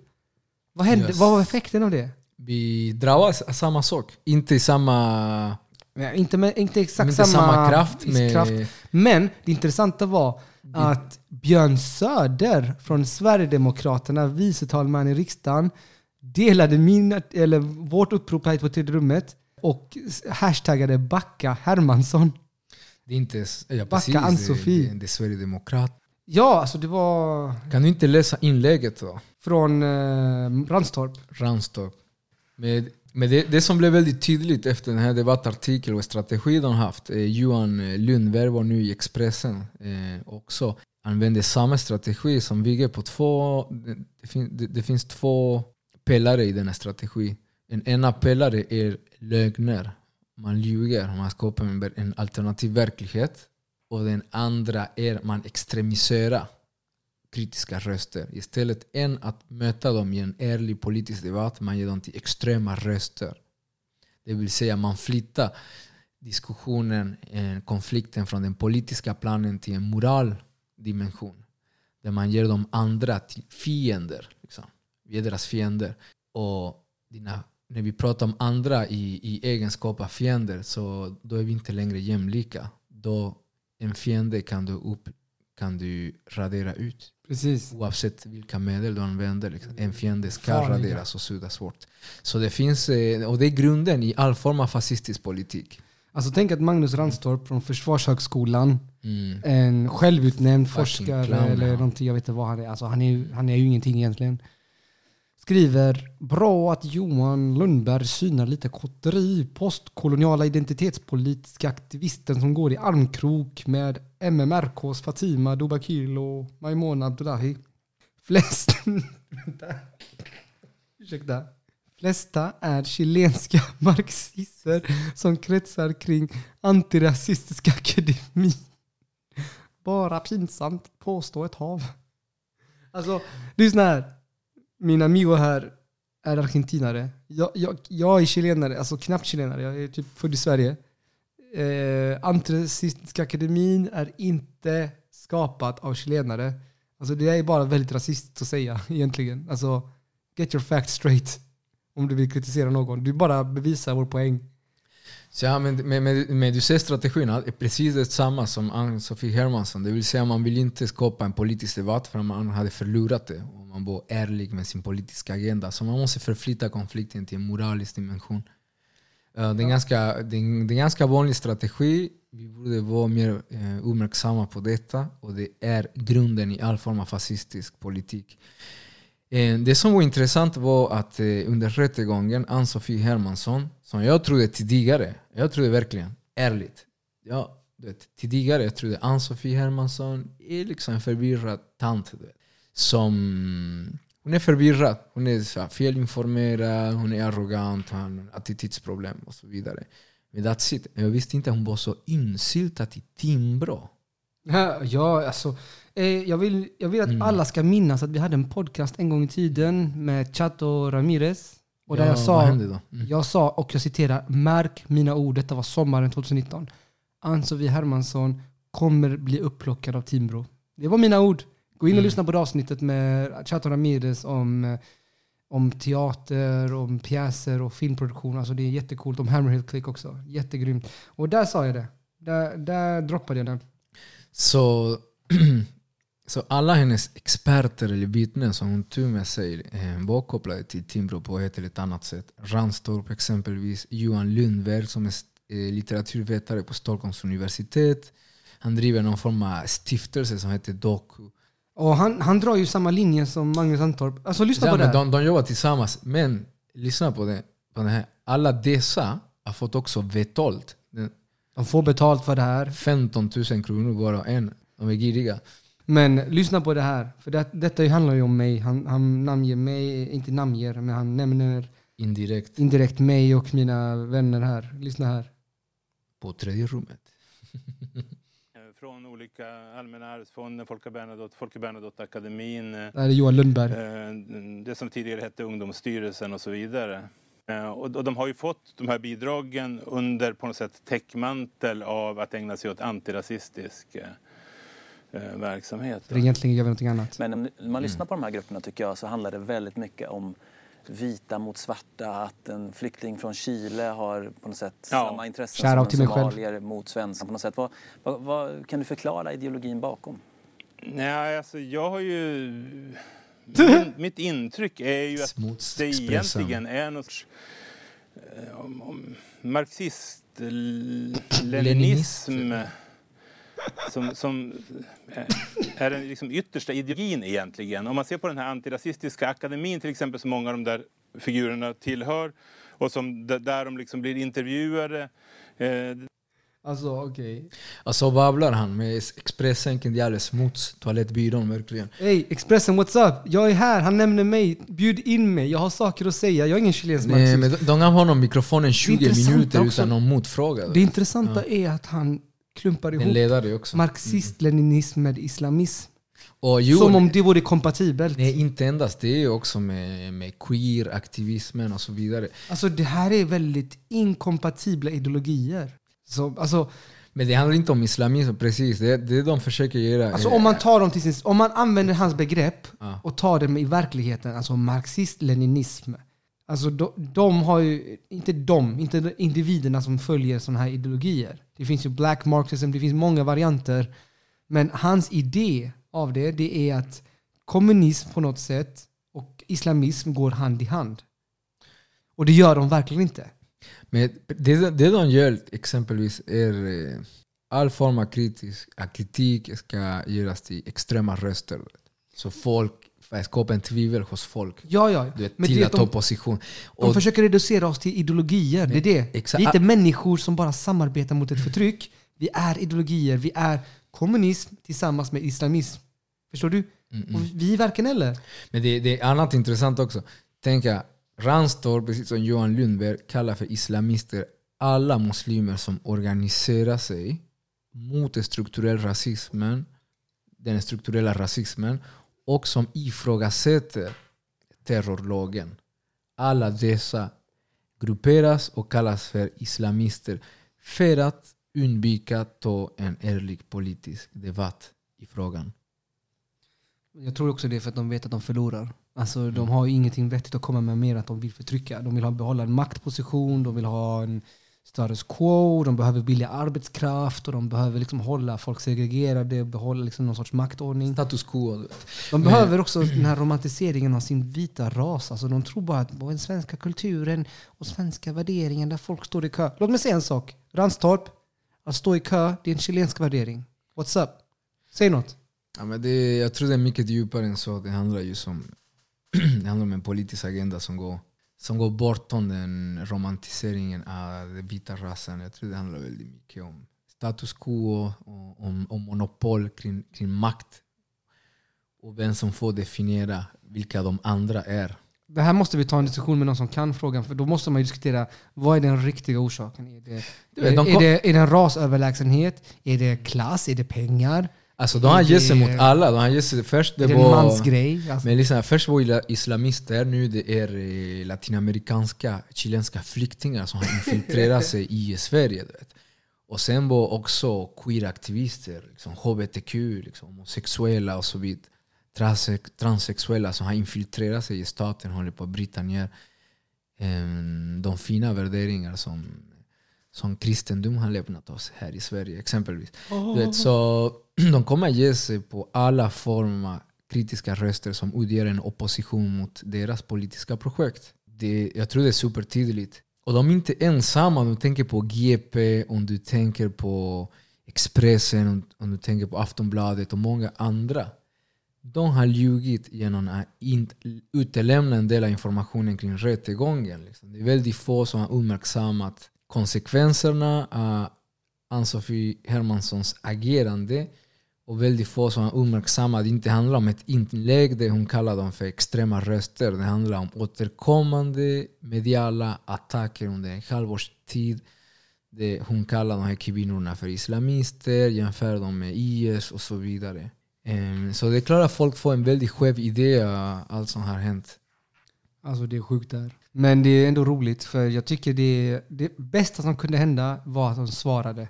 S1: Vad, hände,
S2: Yes.
S1: vad var effekten av det?
S2: Vi drabbas av samma sak. Inte samma,
S1: Ja, Inte, med, inte exakt
S2: inte
S1: samma,
S2: samma kraft. Med,
S1: kraft. Men det intressanta var att Björn Söder från Sverigedemokraterna, vice talman i riksdagen, delade min, eller vårt upprop här på tredje rummet och hashtaggade backa Hermansson.
S2: Det är inte... Ja,
S1: Backa Ann-Sofie.
S2: det, det är Sverigedemokrat.
S1: Ja, alltså det var
S2: Kan du inte läsa inlägget då?
S1: från eh, Ranstorp.
S2: Ranstorp. Men, men det, det som blev väldigt tydligt efter den här debattartikeln och strategi de haft, eh, Johan Lundberg var nu i Expressen eh, också, använde samma strategi som bygger på två, det, det, fin, det, det finns två pelare i den här strategin. En ena pelare är lögner, man ljuger, man skapar en, alternativ verklighet. Och den andra är man extremiserar kritiska röster. Istället än att möta dem i en ärlig politisk debatt, man ger dem till extrema röster. Det vill säga man flyttar diskussionen, eh, konflikten från den politiska planen till en moral dimension. Där man ger de andra till fiender. Vi är deras fiender. Och dina, när vi pratar om andra i, i egenskap av fiender så då är vi inte längre jämlika. Då en fiende kan du, upp, kan du radera ut.
S1: Precis.
S2: Oavsett vilka medel du använder. Liksom. En fiende ska
S1: Farliga.
S2: raderas och suddas bort. Så det finns, eh, och det är grunden i all form av fascistisk politik.
S1: Alltså tänk att Magnus Ranstorp från Försvarshögskolan,
S2: Mm.
S1: en självutnämnd
S2: Fucking
S1: forskare
S2: clown,
S1: eller någonting, jag vet inte vad han är. Alltså han är, han är ju ingenting egentligen. Skriver bra att Johan Lundberg synar lite kotteri. Postkoloniala identitetspolitiska aktivisten som går i armkrok med MMRKs Fatima Dobakil och Maimona Abdullahi. Flest... Ursäkta. Flesta är chilenska marxister som kretsar kring antirasistiska akademi. Bara pinsamt påstå ett hav. Alltså, lyssna här. Min amigo här är argentinare. Jag, jag, jag är chilenare, alltså knappt chilenare. Jag är typ född i Sverige. Eh, Antirasistiska akademin är inte skapat av chilenare. Alltså det är bara väldigt rasistiskt att säga egentligen. Alltså, get your facts straight. Om du vill kritisera någon. Du bara bevisar vår poäng.
S2: Så ja, men, men, men, men du ser strategin är precis detsamma som Ann-Sofie Hermansson. Det vill säga man vill inte skapa en politisk debatt för man hade förlorat det. Om man var ärlig med sin politiska agenda. Så man måste förflytta konflikten till en moralisk dimension. Eh, Det är, ganska, det, är det är ganska vanlig strategi. Vi borde vara mer eh, uppmärksamma på detta. Och det är grunden i all form av fascistisk politik. Eh, Det som var intressant var att eh, under rättegången, Ann-Sofie Hermansson, som jag trodde tidigare, jag trodde verkligen, ärligt, ja, du vet, tidigare jag trodde Ann-Sofie Hermansson är liksom en förvirrad tant. Du vet, som, hon är förvirrad, hon är så här, felinformerad, hon är arrogant, hon har attitydsproblem och så vidare. Men that's it. Jag visste inte att hon var så insyltad i Timbro.
S1: Ja, alltså. Eh, jag, vill, jag vill att
S2: Mm.
S1: alla ska minnas att vi hade en podcast en gång i tiden med Chato Ramirez. Och där
S2: Ja,
S1: jag sa?
S2: Mm.
S1: jag sa, och jag citerar, märk mina ord, detta var sommaren 2019. Ann-Sofie Hermansson kommer bli upplockad av Timbro. Det var mina ord. Gå in och
S2: Mm.
S1: lyssna på det avsnittet med Chato Ramirez om, eh, om teater, om pjäser och filmproduktion. Alltså det är jättecoolt. Om Hammerhill Click också. Jättegrymt. Och där sa jag det. Där, där droppade jag den.
S2: Så, så alla hennes experter eller vittnen som hon tog med sig eh, var kopplade till Timbro på ett eller ett annat sätt. Ranstorp exempelvis, Johan Lundberg som är eh, litteraturvetare på Stockholms universitet. Han driver någon form av stiftelse som heter Doku.
S1: Och han, han drar ju samma linje som Magnus Antorp. Alltså lyssna
S2: Ja,
S1: på det här.
S2: de, de jobbar tillsammans, men lyssna på det. På det här. Alla dessa har fått också betalt.
S1: De får betalt för det här.
S2: 15 000 kronor var och en. De är giriga.
S1: Men lyssna på det här. För det, detta handlar ju om mig. Han, han namnger mig, inte namnger, men han nämner
S2: Indirekt
S1: indirekt mig och mina vänner här. Lyssna här.
S2: på tredje rummet.
S4: Från olika Allmänna arvsfonden, Folke Bernadotte, Folke Bernadotte-akademin, eh,
S1: Det här är Johan Lundberg.
S4: eh, det som tidigare hette Ungdomsstyrelsen och så vidare. Eh, Och och de har ju fått de här bidragen under på något sätt täckmantel av att ägna sig åt antirasistisk eh, verksamhet.
S1: För egentligen gör vi någonting annat.
S5: Men när man lyssnar på de här grupperna tycker jag så handlar det väldigt mycket om vita mot svarta, att en flykting från Chile har på något sätt
S4: Ja.
S5: samma intressen
S1: Shoutout
S5: som en
S1: mig själv.
S5: somalier mot svenskar på något sätt. Vad, vad, vad, kan du förklara ideologin bakom?
S4: Nej, alltså jag har ju... Min, mitt intryck är ju att det egentligen är något sorts, eh, marxist-leninism som, som eh, är den liksom yttersta ideologin egentligen. Om man ser på den här antirasistiska akademin till exempel som många av de där figurerna tillhör och som där de liksom blir intervjuade. Eh,
S1: Alltså okej.
S2: Alltså babblar han med Expressen, Kendiale Smuts, Toalettbyrån verkligen.
S1: Hey Expressen, what's up? Jag är här, han nämner mig. Bjud in mig, jag har saker att säga. Jag är ingen chilensk
S2: Nej,
S1: marxist.
S2: men de gav honom mikrofonen 20
S1: intressanta
S2: minuter
S1: också-
S2: utan någon motfråga.
S1: Det intressanta är att han klumpar ihop marxist-leninism med islamism.
S2: Och jo,
S1: Som om det vore kompatibelt.
S2: Nej, inte endast. Det är också med, med queer-aktivismen och så vidare.
S1: Alltså det här är väldigt inkompatibla ideologier. Så, alltså,
S2: Men det handlar inte om islamism, precis. Det, det de försöker göra.
S1: alltså
S2: är-
S1: om man tar dem till sin, om man använder hans begrepp och tar dem i verkligheten, alltså marxist-leninism. Alltså de, de har ju, inte de, inte individerna som följer sådana här ideologier. Det finns ju black marxism, det finns många varianter. Men hans idé av det, det är att kommunism på något sätt och islamism går hand i hand. Och det gör de verkligen inte.
S2: Men det, det de gör exempelvis är eh, all form av kritisk, kritik ska göras till extrema röster. Så folk, att skapa en tvivel hos folk.
S1: Ja, ja.
S2: Du vet,
S1: Men
S2: till att ta
S1: de,
S2: position.
S1: de
S2: Och,
S1: försöker reducera oss till ideologier. Det är det.
S2: Exakt.
S1: Vi är inte människor som bara samarbetar mot ett förtryck. Vi är ideologier. Vi är kommunism tillsammans med islamism. Förstår du? Och vi är varken eller.
S2: men det, det är annat intressant också. Tänka, Ranstorp, precis som Johan Lundberg, kallar för islamister alla muslimer som organiserar sig mot den strukturella rasismen, den strukturella rasismen och som ifrågasätter terrorlagen. alla dessa grupperas och kallas för islamister för att undvika ta en ärlig politisk debatt i frågan.
S1: Jag tror också det är för att de vet att de förlorar. Alltså,
S2: Mm.
S1: De har ju ingenting vettigt att komma med mer än att de vill förtrycka. De vill ha, behålla en maktposition, de vill ha en status quo, de behöver billig arbetskraft och de behöver liksom hålla folk segregerade, behålla liksom någon sorts maktordning.
S2: Status quo.
S1: De
S2: Men-
S1: behöver också den här romantiseringen av sin vita ras. Alltså de tror bara att den svenska kulturen och svenska värderingen där folk står i kö. Låt mig säga en sak. Ranstorp, att stå i kö, det är en chilensk värdering. What's up? Säg något.
S2: Ja, men det, jag tror det är mycket djupare än så. Det handlar ju om, det handlar om en politisk agenda som går, som går bortom den romantiseringen av den vita rasen. Jag tror det handlar väldigt mycket om status quo och om, om monopol kring, kring makt. Och vem som får definiera vilka de andra är.
S1: Det här måste vi ta en diskussion med någon som kan frågan, för då måste man diskutera vad är den riktiga orsaken? Är det, är,
S2: kom-
S1: det, är det en rasöverlägsenhet? Är det klass? Är det pengar?
S2: Alltså de har
S1: Det-
S2: gett sig mot alla. De har gett sig, först det
S1: det en
S2: var,
S1: mansgrej? Alltså,
S2: Men liksom, först var det islamister, nu det är eh, latinamerikanska, chilenska flyktingar som har infiltrerat sig i Sverige. Du vet. Och sen var också queeraktivister, liksom, hbtq, liksom, homosexuella och så vidare. Transex, transsexuella som har infiltrerat sig i staten håller på att bryta ner em, de fina värderingar som, som kristendom har lämnat oss här i Sverige exempelvis. Du vet, så de kommer ge sig på alla former kritiska röster som utgör en opposition mot deras politiska projekt. Det, jag tror det är supertydligt. Och de är inte ensamma. Om du tänker på GP, om du tänker på Expressen, om, om du tänker på Aftonbladet och många andra. De har ljugit genom att inte utelämna en del av informationen kring rättegången. Liksom. Det är väldigt få som har uppmärksammat konsekvenserna av Ann-Sofie Hermanssons agerande och väldigt få som har uppmärksammat det inte handlar om ett inlägg där hon kallar dem för extrema röster. Det handlar om återkommande mediala attacker under en halvårs tid. Det hon kallar de här kvinnorna för islamister, jämför dem med IS och så vidare. Ehm, så det är klart att folk får en väldigt skev idé av allt som har hänt.
S1: Alltså det är sjukt där. Men det är ändå roligt för jag tycker det, det bästa som kunde hända var att de svarade.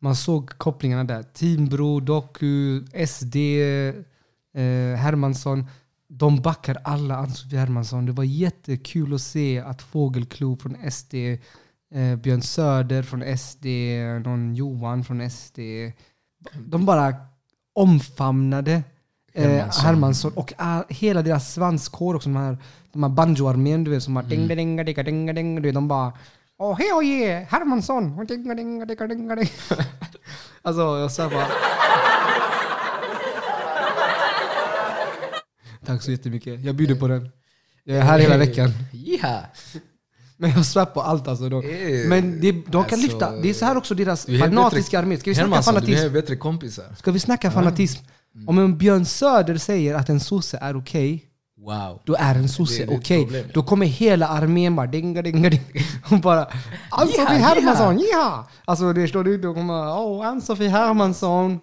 S1: Man såg kopplingarna där. Timbro, Doku, SD, eh, Hermansson. De backar alla Ann-Sofie Hermansson. Det var jättekul att se att Fågelklo från SD, eh, Björn Söder från SD, någon Johan från SD. De bara omfamnade
S2: Hermansson.
S1: Hermansson och all, hela deras svanskår också. De här, de här banjoarmén du vet som har ding ding ding ding ding ding du vet, De bara Åh hej yeah, Hermansson! Ding ding ding ding ding Alltså jag sa bara Tack så jättemycket. Jag bjuder på den. Jag är här hela veckan.
S2: Ja.
S1: Men jag svär på allt alltså. De,
S2: Eh,
S1: men det, de kan
S2: alltså,
S1: lyfta. Det är så här också deras
S2: Du
S1: fanatiska
S2: bättre-
S1: armé. Ska vi snacka
S2: Hermansson, du
S1: fanatism?
S2: är bättre kompisar.
S1: Ska vi snacka fanatism? Om en Björn Söder säger att en sosse är okej,
S2: Wow.
S1: då är en sosse okej.
S2: problem.
S1: Då kommer hela armén bara dinga dinga ding. Och bara Ann-Sofie Hermansson, ja! Alltså det står det, då kommer åh Ann-Sofie Hermansson,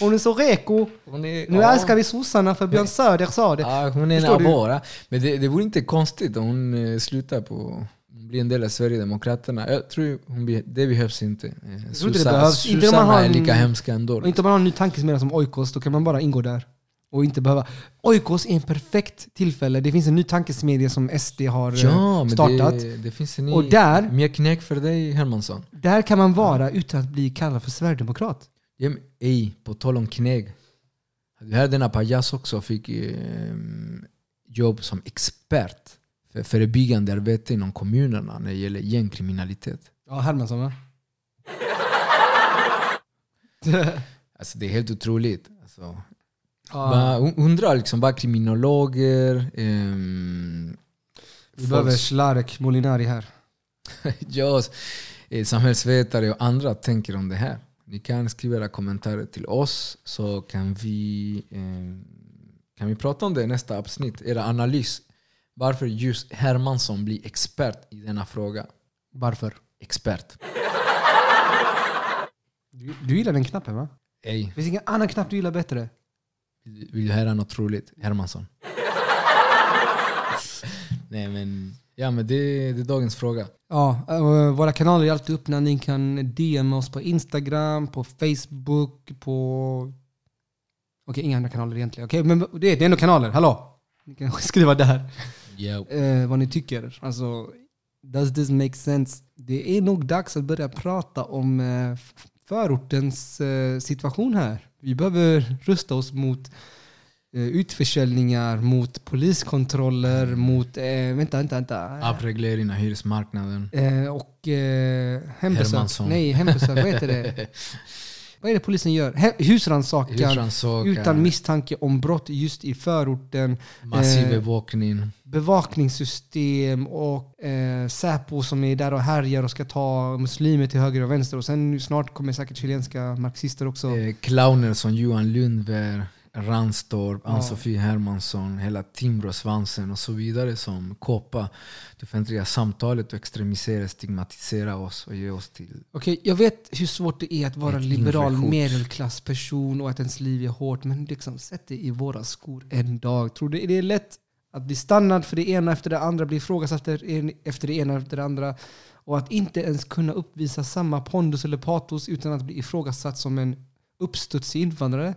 S1: hon är så reko.
S2: Hon är,
S1: Nu
S2: ja.
S1: älskar vi sossarna för Björn Söder sa det.
S2: Ja, hon är en
S1: du?
S2: avara. Men det, det vore inte konstigt om hon eh, slutar på blir en del av Sverigedemokraterna. Jag tror hon, be- det behövs inte. Eh,
S1: tror inte man
S2: är lika hemska ändå.
S1: Och inte om man har en ny tankesmedja som Oikos, då kan man bara ingå där. Och inte behöva... Oikos är en perfekt tillfälle. Det finns en ny tankesmedja som SD har eh,
S2: Ja,
S1: startat.
S2: det, det finns en ny,
S1: Och där-
S2: mer knäck för dig Hermansson.
S1: Där kan man vara utan att bli kallad för sverigedemokrat.
S2: Ja, men, ej, på tal om knägg. Du hörde denna pajas också fick eh, jobb som expert förebyggande arbete inom kommunerna när det gäller gängkriminalitet.
S1: Ja, Hermansson va?
S2: Alltså det är helt otroligt. Alltså, un- undrar liksom vad kriminologer, ehm,
S1: vi behöver Szlarek Molinari här.
S2: ja, eh, samhällsvetare och andra tänker om det här. Ni kan skriva era kommentarer till oss så kan vi, eh, kan vi prata om det i nästa avsnitt. Era analys. Varför just Hermansson blir expert i denna fråga.
S1: Varför?
S2: Expert.
S1: Du, du gillar den knappen va?
S2: Ej,
S1: Det finns ingen annan knapp du gillar bättre.
S2: vill vill du höra något roligt? Hermansson. Nej men, Ja men det, det är dagens fråga.
S1: Ja, eh, våra kanaler är alltid öppna. Ni kan DM oss på Instagram, på Facebook, på... Okej, inga andra kanaler egentligen. Okej, men det är, det är ändå kanaler. Hallå! Ni kan skriva där
S2: Yo.
S1: eh, vad ni tycker. Alltså, does this make sense? Det är nog dags att börja prata om eh, förortens eh, situation här. Vi behöver rusta oss mot eh, utförsäljningar, mot poliskontroller, mot... Eh, vänta, vänta, vänta.
S2: Avreglering av hyresmarknaden.
S1: Eh, och eh, hembesök. Nej, hembesök. Vad heter det? Vad är det polisen gör? Husrannsakan utan misstanke om brott just i förorten.
S2: massiv
S1: eh,
S2: bevakning.
S1: Bevakningssystem och eh, Säpo som är där och härjar och ska ta muslimer till höger och vänster. Och sen snart kommer säkert chilenska marxister också.
S2: Eh, clowner som Johan Lundberg, Ranstorp. Ann-Sofie Hermansson, hela Timbro-svansen och så vidare som koppar det offentliga samtalet och extremiserar, stigmatiserar oss och ger oss till
S1: Okej, jag vet hur svårt det är att vara liberal medelklassperson och att ens liv är hårt. Men liksom, sätt dig i våra skor en dag. Tror du det är lätt att bli stannad för det ena efter det andra, bli ifrågasatt efter det ena efter det andra och att inte ens kunna uppvisa samma pondus eller patos utan att bli ifrågasatt som en uppstudsig invandrare?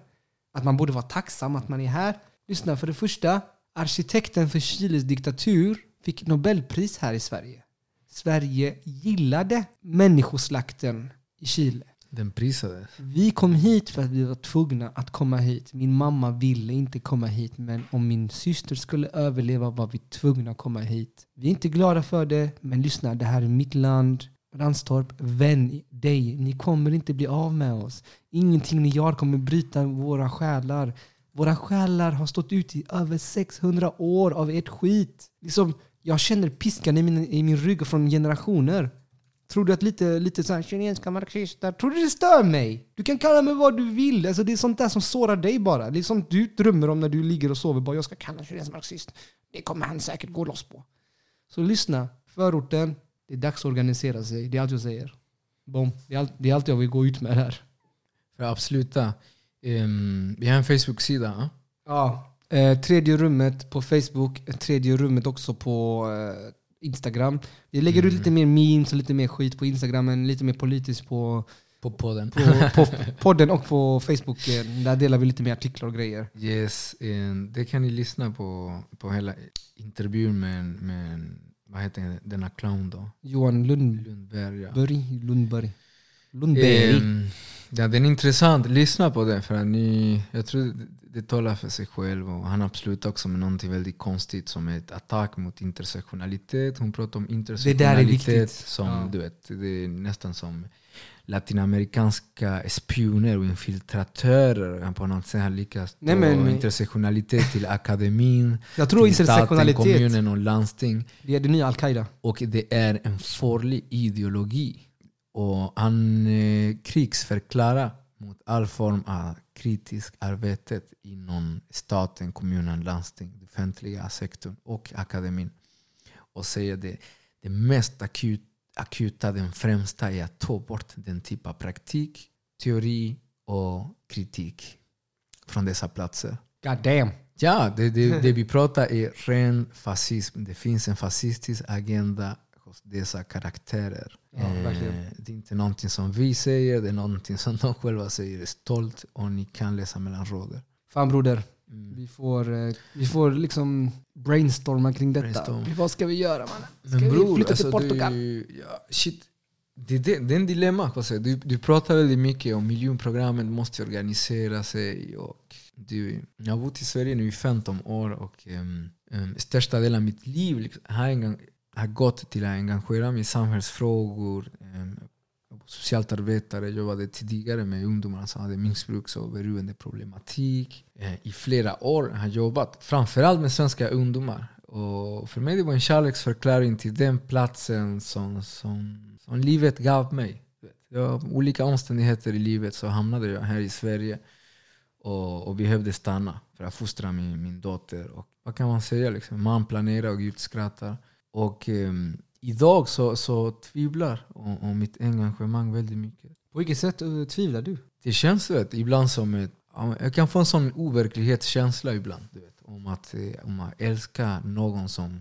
S1: Att man borde vara tacksam att man är här. Lyssna, för det första, arkitekten för Chiles diktatur fick Nobelpris här i Sverige. Sverige gillade människoslakten i Chile.
S2: den prisades.
S1: Vi kom hit för att vi var tvungna att komma hit. Min mamma ville inte komma hit, men om min syster skulle överleva var vi tvungna att komma hit. Vi är inte glada för det, men lyssna, det här är mitt land. Ranstorp, vän dig. Ni kommer inte bli av med oss. Ingenting ni gör kommer bryta våra själar. Våra själar har stått ut i över 600 år av ert skit. Liksom, jag känner piskan i min, i min rygg från generationer. Tror du att lite, lite så här, kinesiska marxister, tror du det stör mig? Du kan kalla mig vad du vill. Alltså det är sånt där som sårar dig bara. Det är sånt du drömmer om när du ligger och sover. Bara, jag ska kalla kinesisk marxist. Det kommer han säkert gå loss på. Så lyssna. Förorten, det är dags att organisera sig. Det är allt jag säger. Bom. Det är allt, det är allt jag vill gå ut med här.
S2: För att avsluta, ehm, vi har en Facebook-sida. ja?
S1: Eh, tredje rummet på Facebook, eh, tredje rummet också på eh, Instagram. Vi lägger ut lite mer memes och lite mer skit på Instagram, men lite mer politiskt på
S2: På podden.
S1: på, på podden och på Facebook. eh, Där delar vi lite mer artiklar och grejer.
S2: Yes, en, det kan ni lyssna på, på hela intervjun med, med vad heter denna clown då?
S1: Johan Lundberg.
S2: Lundberg. Ja.
S1: Lundberg. Lundberg.
S2: Ehm, ja, den är intressant. Lyssna på den. För att ni, jag tror det, det talar för sig själv. Och han avslutar också med någonting väldigt konstigt som ett attack mot intersektionalitet. Hon pratar om intersektionalitet
S1: viktigt.
S2: som
S1: Ja.
S2: du vet, det är nästan som latinamerikanska spioner och infiltratörer på något sätt har lyckats
S1: Nej, men-
S2: intersektionalitet till akademin,
S1: Jag tror
S2: till staten, kommunen och landsting.
S1: det är det nya Al-Qaida.
S2: Och det är en farlig ideologi. Och han eh, krigsförklarar mot all form av kritiskt arbete inom staten, kommunen, landsting, den offentliga sektorn och akademin. Och säger det, det mest akut, akuta, den främsta är att ta bort den typ av praktik, teori och kritik från dessa platser.
S1: God damn.
S2: Ja, det, det, det vi pratar är ren fascism. Det finns en fascistisk agenda hos dessa karaktärer.
S1: Ja.
S2: Eh, det är inte någonting som vi säger, det är någonting som de själva säger stolt och ni kan läsa mellan rader.
S1: Fan broder,
S2: Mm.
S1: vi får, eh, vi får liksom brainstorma kring detta.
S2: Brainstorm.
S1: Vad ska vi göra mannen? Ska
S2: Men
S1: vi
S2: bror,
S1: flytta
S2: alltså,
S1: till Portugal?
S2: Du, ja, shit. Det, det, det är en dilemma. Jose. Du, du pratar väldigt mycket om miljonprogrammen, måste organisera sig. Och du, jag har bott i Sverige nu i 15 år och um, um, största delen av mitt liv liksom, har, engang, har gått till att engagera mig i samhällsfrågor. Um, socialarbetare, socialt arbetare, jobbade tidigare med ungdomar som hade missbruks och beroendeproblematik. Eh, I flera år har jag jobbat framförallt med svenska ungdomar. Och för mig det var en kärleksförklaring till den platsen som, som, som livet gav mig. Jag, olika omständigheter i livet så hamnade jag här i Sverige och, och behövde stanna för att fostra min, min dotter. Och vad kan man säga? Liksom? Man planerar och Gud skrattar. Och um, idag så, så tvivlar om, om mitt engagemang väldigt mycket.
S1: På vilket sätt eh, tvivlar du?
S2: Det känns vet, ibland som ett... ja, Jag kan få en sån overklighetskänsla ibland. Du vet, om, att, eh, om att älska någon som,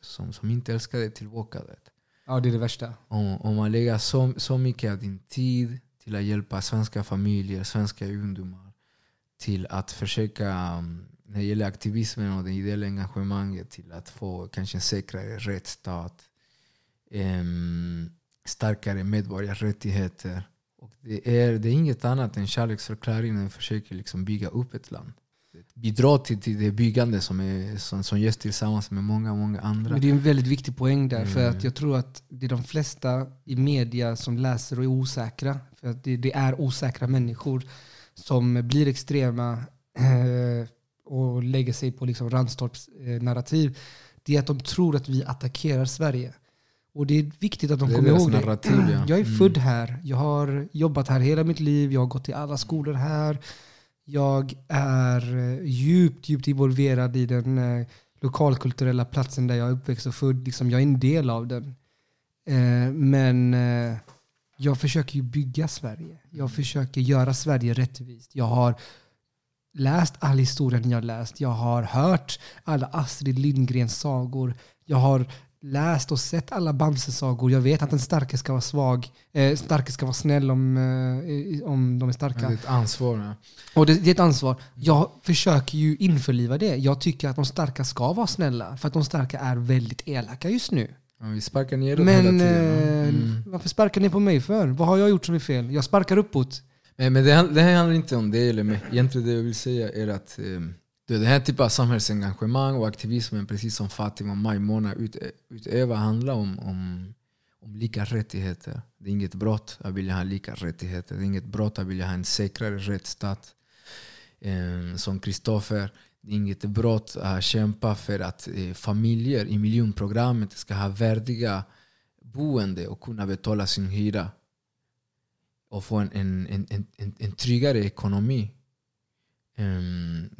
S2: som, som inte älskar dig tillbaka. Vet.
S1: Ja, det är det värsta.
S2: Om, om man lägger så, så mycket av din tid till att hjälpa svenska familjer, svenska ungdomar till att försöka, um, när det gäller aktivismen och det ideella engagemanget, till att få kanske en säkrare rättsstat, starkare medborgarrättigheter. Och det, är, det är inget annat än kärleksförklaring när vi försöker liksom bygga upp ett land. Bidra till, till det byggande som, är, som, som görs tillsammans med många, många andra.
S1: Men det är en väldigt viktig poäng där. För
S2: Mm.
S1: att jag tror att det är de flesta i media som läser och är osäkra. För att det, det är osäkra människor som blir extrema eh, och lägger sig på liksom Randstorps eh, narrativ. Det är att de tror att vi attackerar Sverige. Och det är viktigt att de
S2: Det
S1: kommer ihåg det.
S2: narrativ, ja.
S1: Jag är
S2: Mm.
S1: född här. Jag har jobbat här hela mitt liv. Jag har gått i alla skolor här. Jag är eh, djupt, djupt involverad i den eh, lokalkulturella platsen där jag är uppväxt och född. Liksom, jag är en del av den. Eh, men eh, jag försöker ju bygga Sverige. Jag försöker göra Sverige rättvist. Jag har läst all historia ni har läst. Jag har hört alla Astrid Lindgrens sagor. Jag har läst och sett alla Bamse-sagor. Jag vet att den starke ska vara svag. Eh, starke ska vara snäll om, eh, om de är starka.
S2: Det är ett ansvar. Ja.
S1: Och det, det är ett ansvar. Jag försöker ju införliva det. Jag tycker att de starka ska vara snälla. För att de starka är väldigt elaka just nu.
S2: Ja, vi sparkar neråt hela
S1: Men
S2: tiden. ja.
S1: eh,
S2: Mm.
S1: varför sparkar ni på mig för? Vad har jag gjort som är fel? Jag sparkar uppåt.
S2: Men, men det, det här handlar inte om det eller. Egentligen det jag vill säga är att eh, det det här typen av samhällsengagemang och aktivismen, precis som Fatima och Maimona ut, utövar, handlar om, om, om lika rättigheter. Det är inget brott att vilja ha lika rättigheter. Det är inget brott att vilja ha en säkrare rättsstat. Eh, som Kristoffer, det är inget brott att kämpa för att eh, familjer i miljonprogrammet ska ha värdiga boende och kunna betala sin hyra och få en, en, en, en, en, tryggare ekonomi Ehm,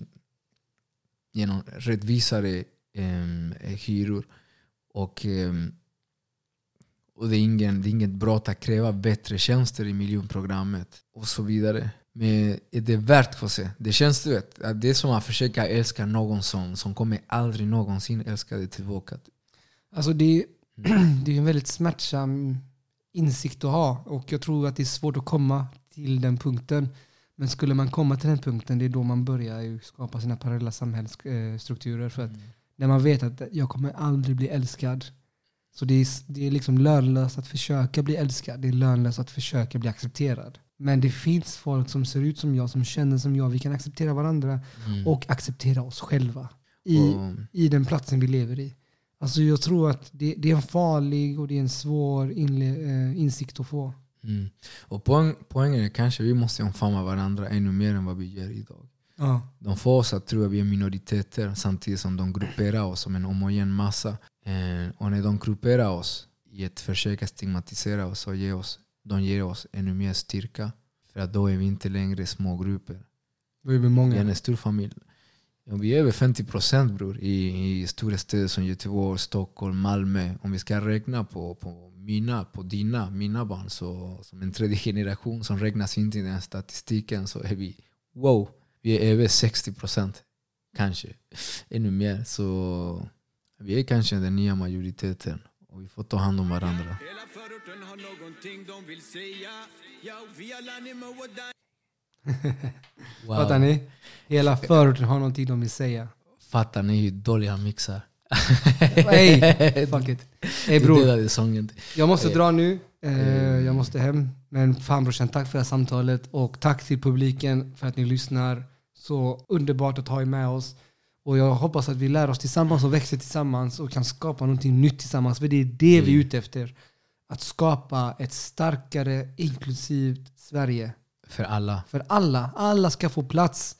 S2: genom rättvisare eh, hyror. Och, eh, och det, är ingen, det är inget brott att kräva bättre tjänster i miljonprogrammet och så vidare. Men är det värt för? Det känns du vet, att det är som att försöka älska någon som, som kommer aldrig någonsin älska dig tillbaka.
S1: Alltså det, det är en väldigt smärtsam insikt att ha. Och jag tror att det är svårt att komma till den punkten. Men skulle man komma till den punkten, det är då man börjar skapa sina parallella samhällsstrukturer. För att när man vet att jag kommer aldrig bli älskad. Så det är, det är liksom lönlöst att försöka bli älskad. Det är lönlöst att försöka bli accepterad. Men det finns folk som ser ut som jag, som känner som jag. Vi kan acceptera varandra
S2: Mm.
S1: och acceptera oss själva i,
S2: Och-
S1: i den platsen vi lever i. Alltså jag tror att det, det är en farlig och det är en svår inle, eh, insikt att få.
S2: Mm. Och poäng, poängen är kanske vi måste omfamna varandra ännu mer än vad vi gör idag.
S1: Ja.
S2: De får oss att tro att vi är minoriteter samtidigt som de grupperar oss som en homogen massa. Eh, och när de grupperar oss i ett försök att stigmatisera oss och ge oss, de ger oss ännu mer styrka. För att då är vi inte längre små grupper.
S1: Då är vi
S2: Vi är
S1: många.
S2: en stor familj. Ja, vi är över 50 procent bror i, i stora städer som Göteborg, Stockholm, Malmö. Om vi ska räkna på, på mina, på dina, mina barn så, som en tredje generation som räknas inte i den här statistiken så är vi wow, vi är över 60 procent. Kanske ännu mer. Så vi är kanske den nya majoriteten och vi får ta hand om varandra.
S6: Där
S1: Fattar ni? Hela förorten har någonting de vill säga.
S2: Fattar ni hur dålig han mixar?
S1: Hey, fuck it.
S2: Du
S1: bror,
S2: sången.
S1: jag måste dra nu. Eh, jag måste hem. Men fan brorsan, tack för det här samtalet. Och tack till publiken för att ni lyssnar. Så underbart att ha er med oss. Och jag hoppas att vi lär oss tillsammans och växer tillsammans och kan skapa någonting nytt tillsammans. För det är det vi är ute efter. Att skapa ett starkare, inklusivt Sverige.
S2: För alla.
S1: För alla. Alla ska få plats.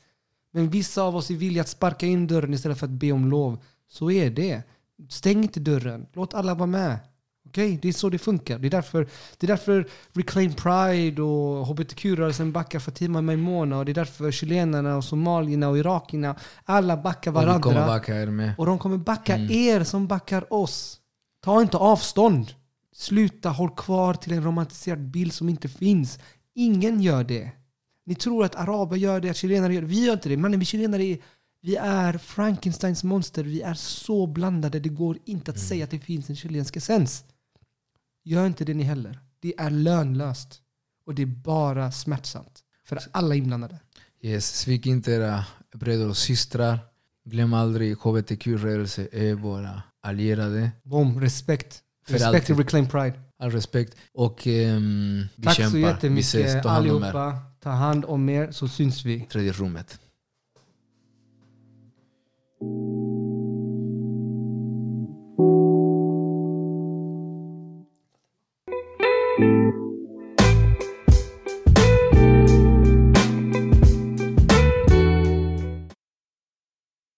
S1: Men vissa av oss är villiga att sparka in dörren istället för att be om lov. Så är det. Stäng inte dörren. Låt alla vara med. Okej? Det är så det funkar. Det är därför, det är därför Reclaim Pride och hbtq-rörelsen backar Fatima Maimona och det är därför chilenarna och somalierna och irakierna alla backar
S2: Och vi
S1: varandra.
S2: kommer backa er med.
S1: Och de kommer backa
S2: Mm.
S1: er som backar oss. Ta inte avstånd. Sluta håll kvar till en romantiserad bild som inte finns. Ingen gör det. Ni tror att araber gör det, att chilenare gör det. Vi gör inte det. Mannen, vi chilenare är, Vi är Frankensteins monster. Vi är så blandade. Det går inte
S2: Mm.
S1: att säga att det finns en chilensk essens. Gör inte det ni heller. Det är lönlöst. Och det är bara smärtsamt. För alla inblandade.
S2: Yes, svik inte era bröder och systrar. Glöm aldrig, hbtq-rörelse är våra allierade.
S1: Boom, respekt.
S2: För
S1: Respect
S2: alltid.
S1: reclaim pride.
S2: All respekt. Och ehm, vi
S1: Tack
S2: kämpar.
S1: så
S2: vi
S1: jättemycket
S2: ses, ta hand
S1: allihopa. Ta hand om er så syns vi.
S2: Tredje rummet. Thank you.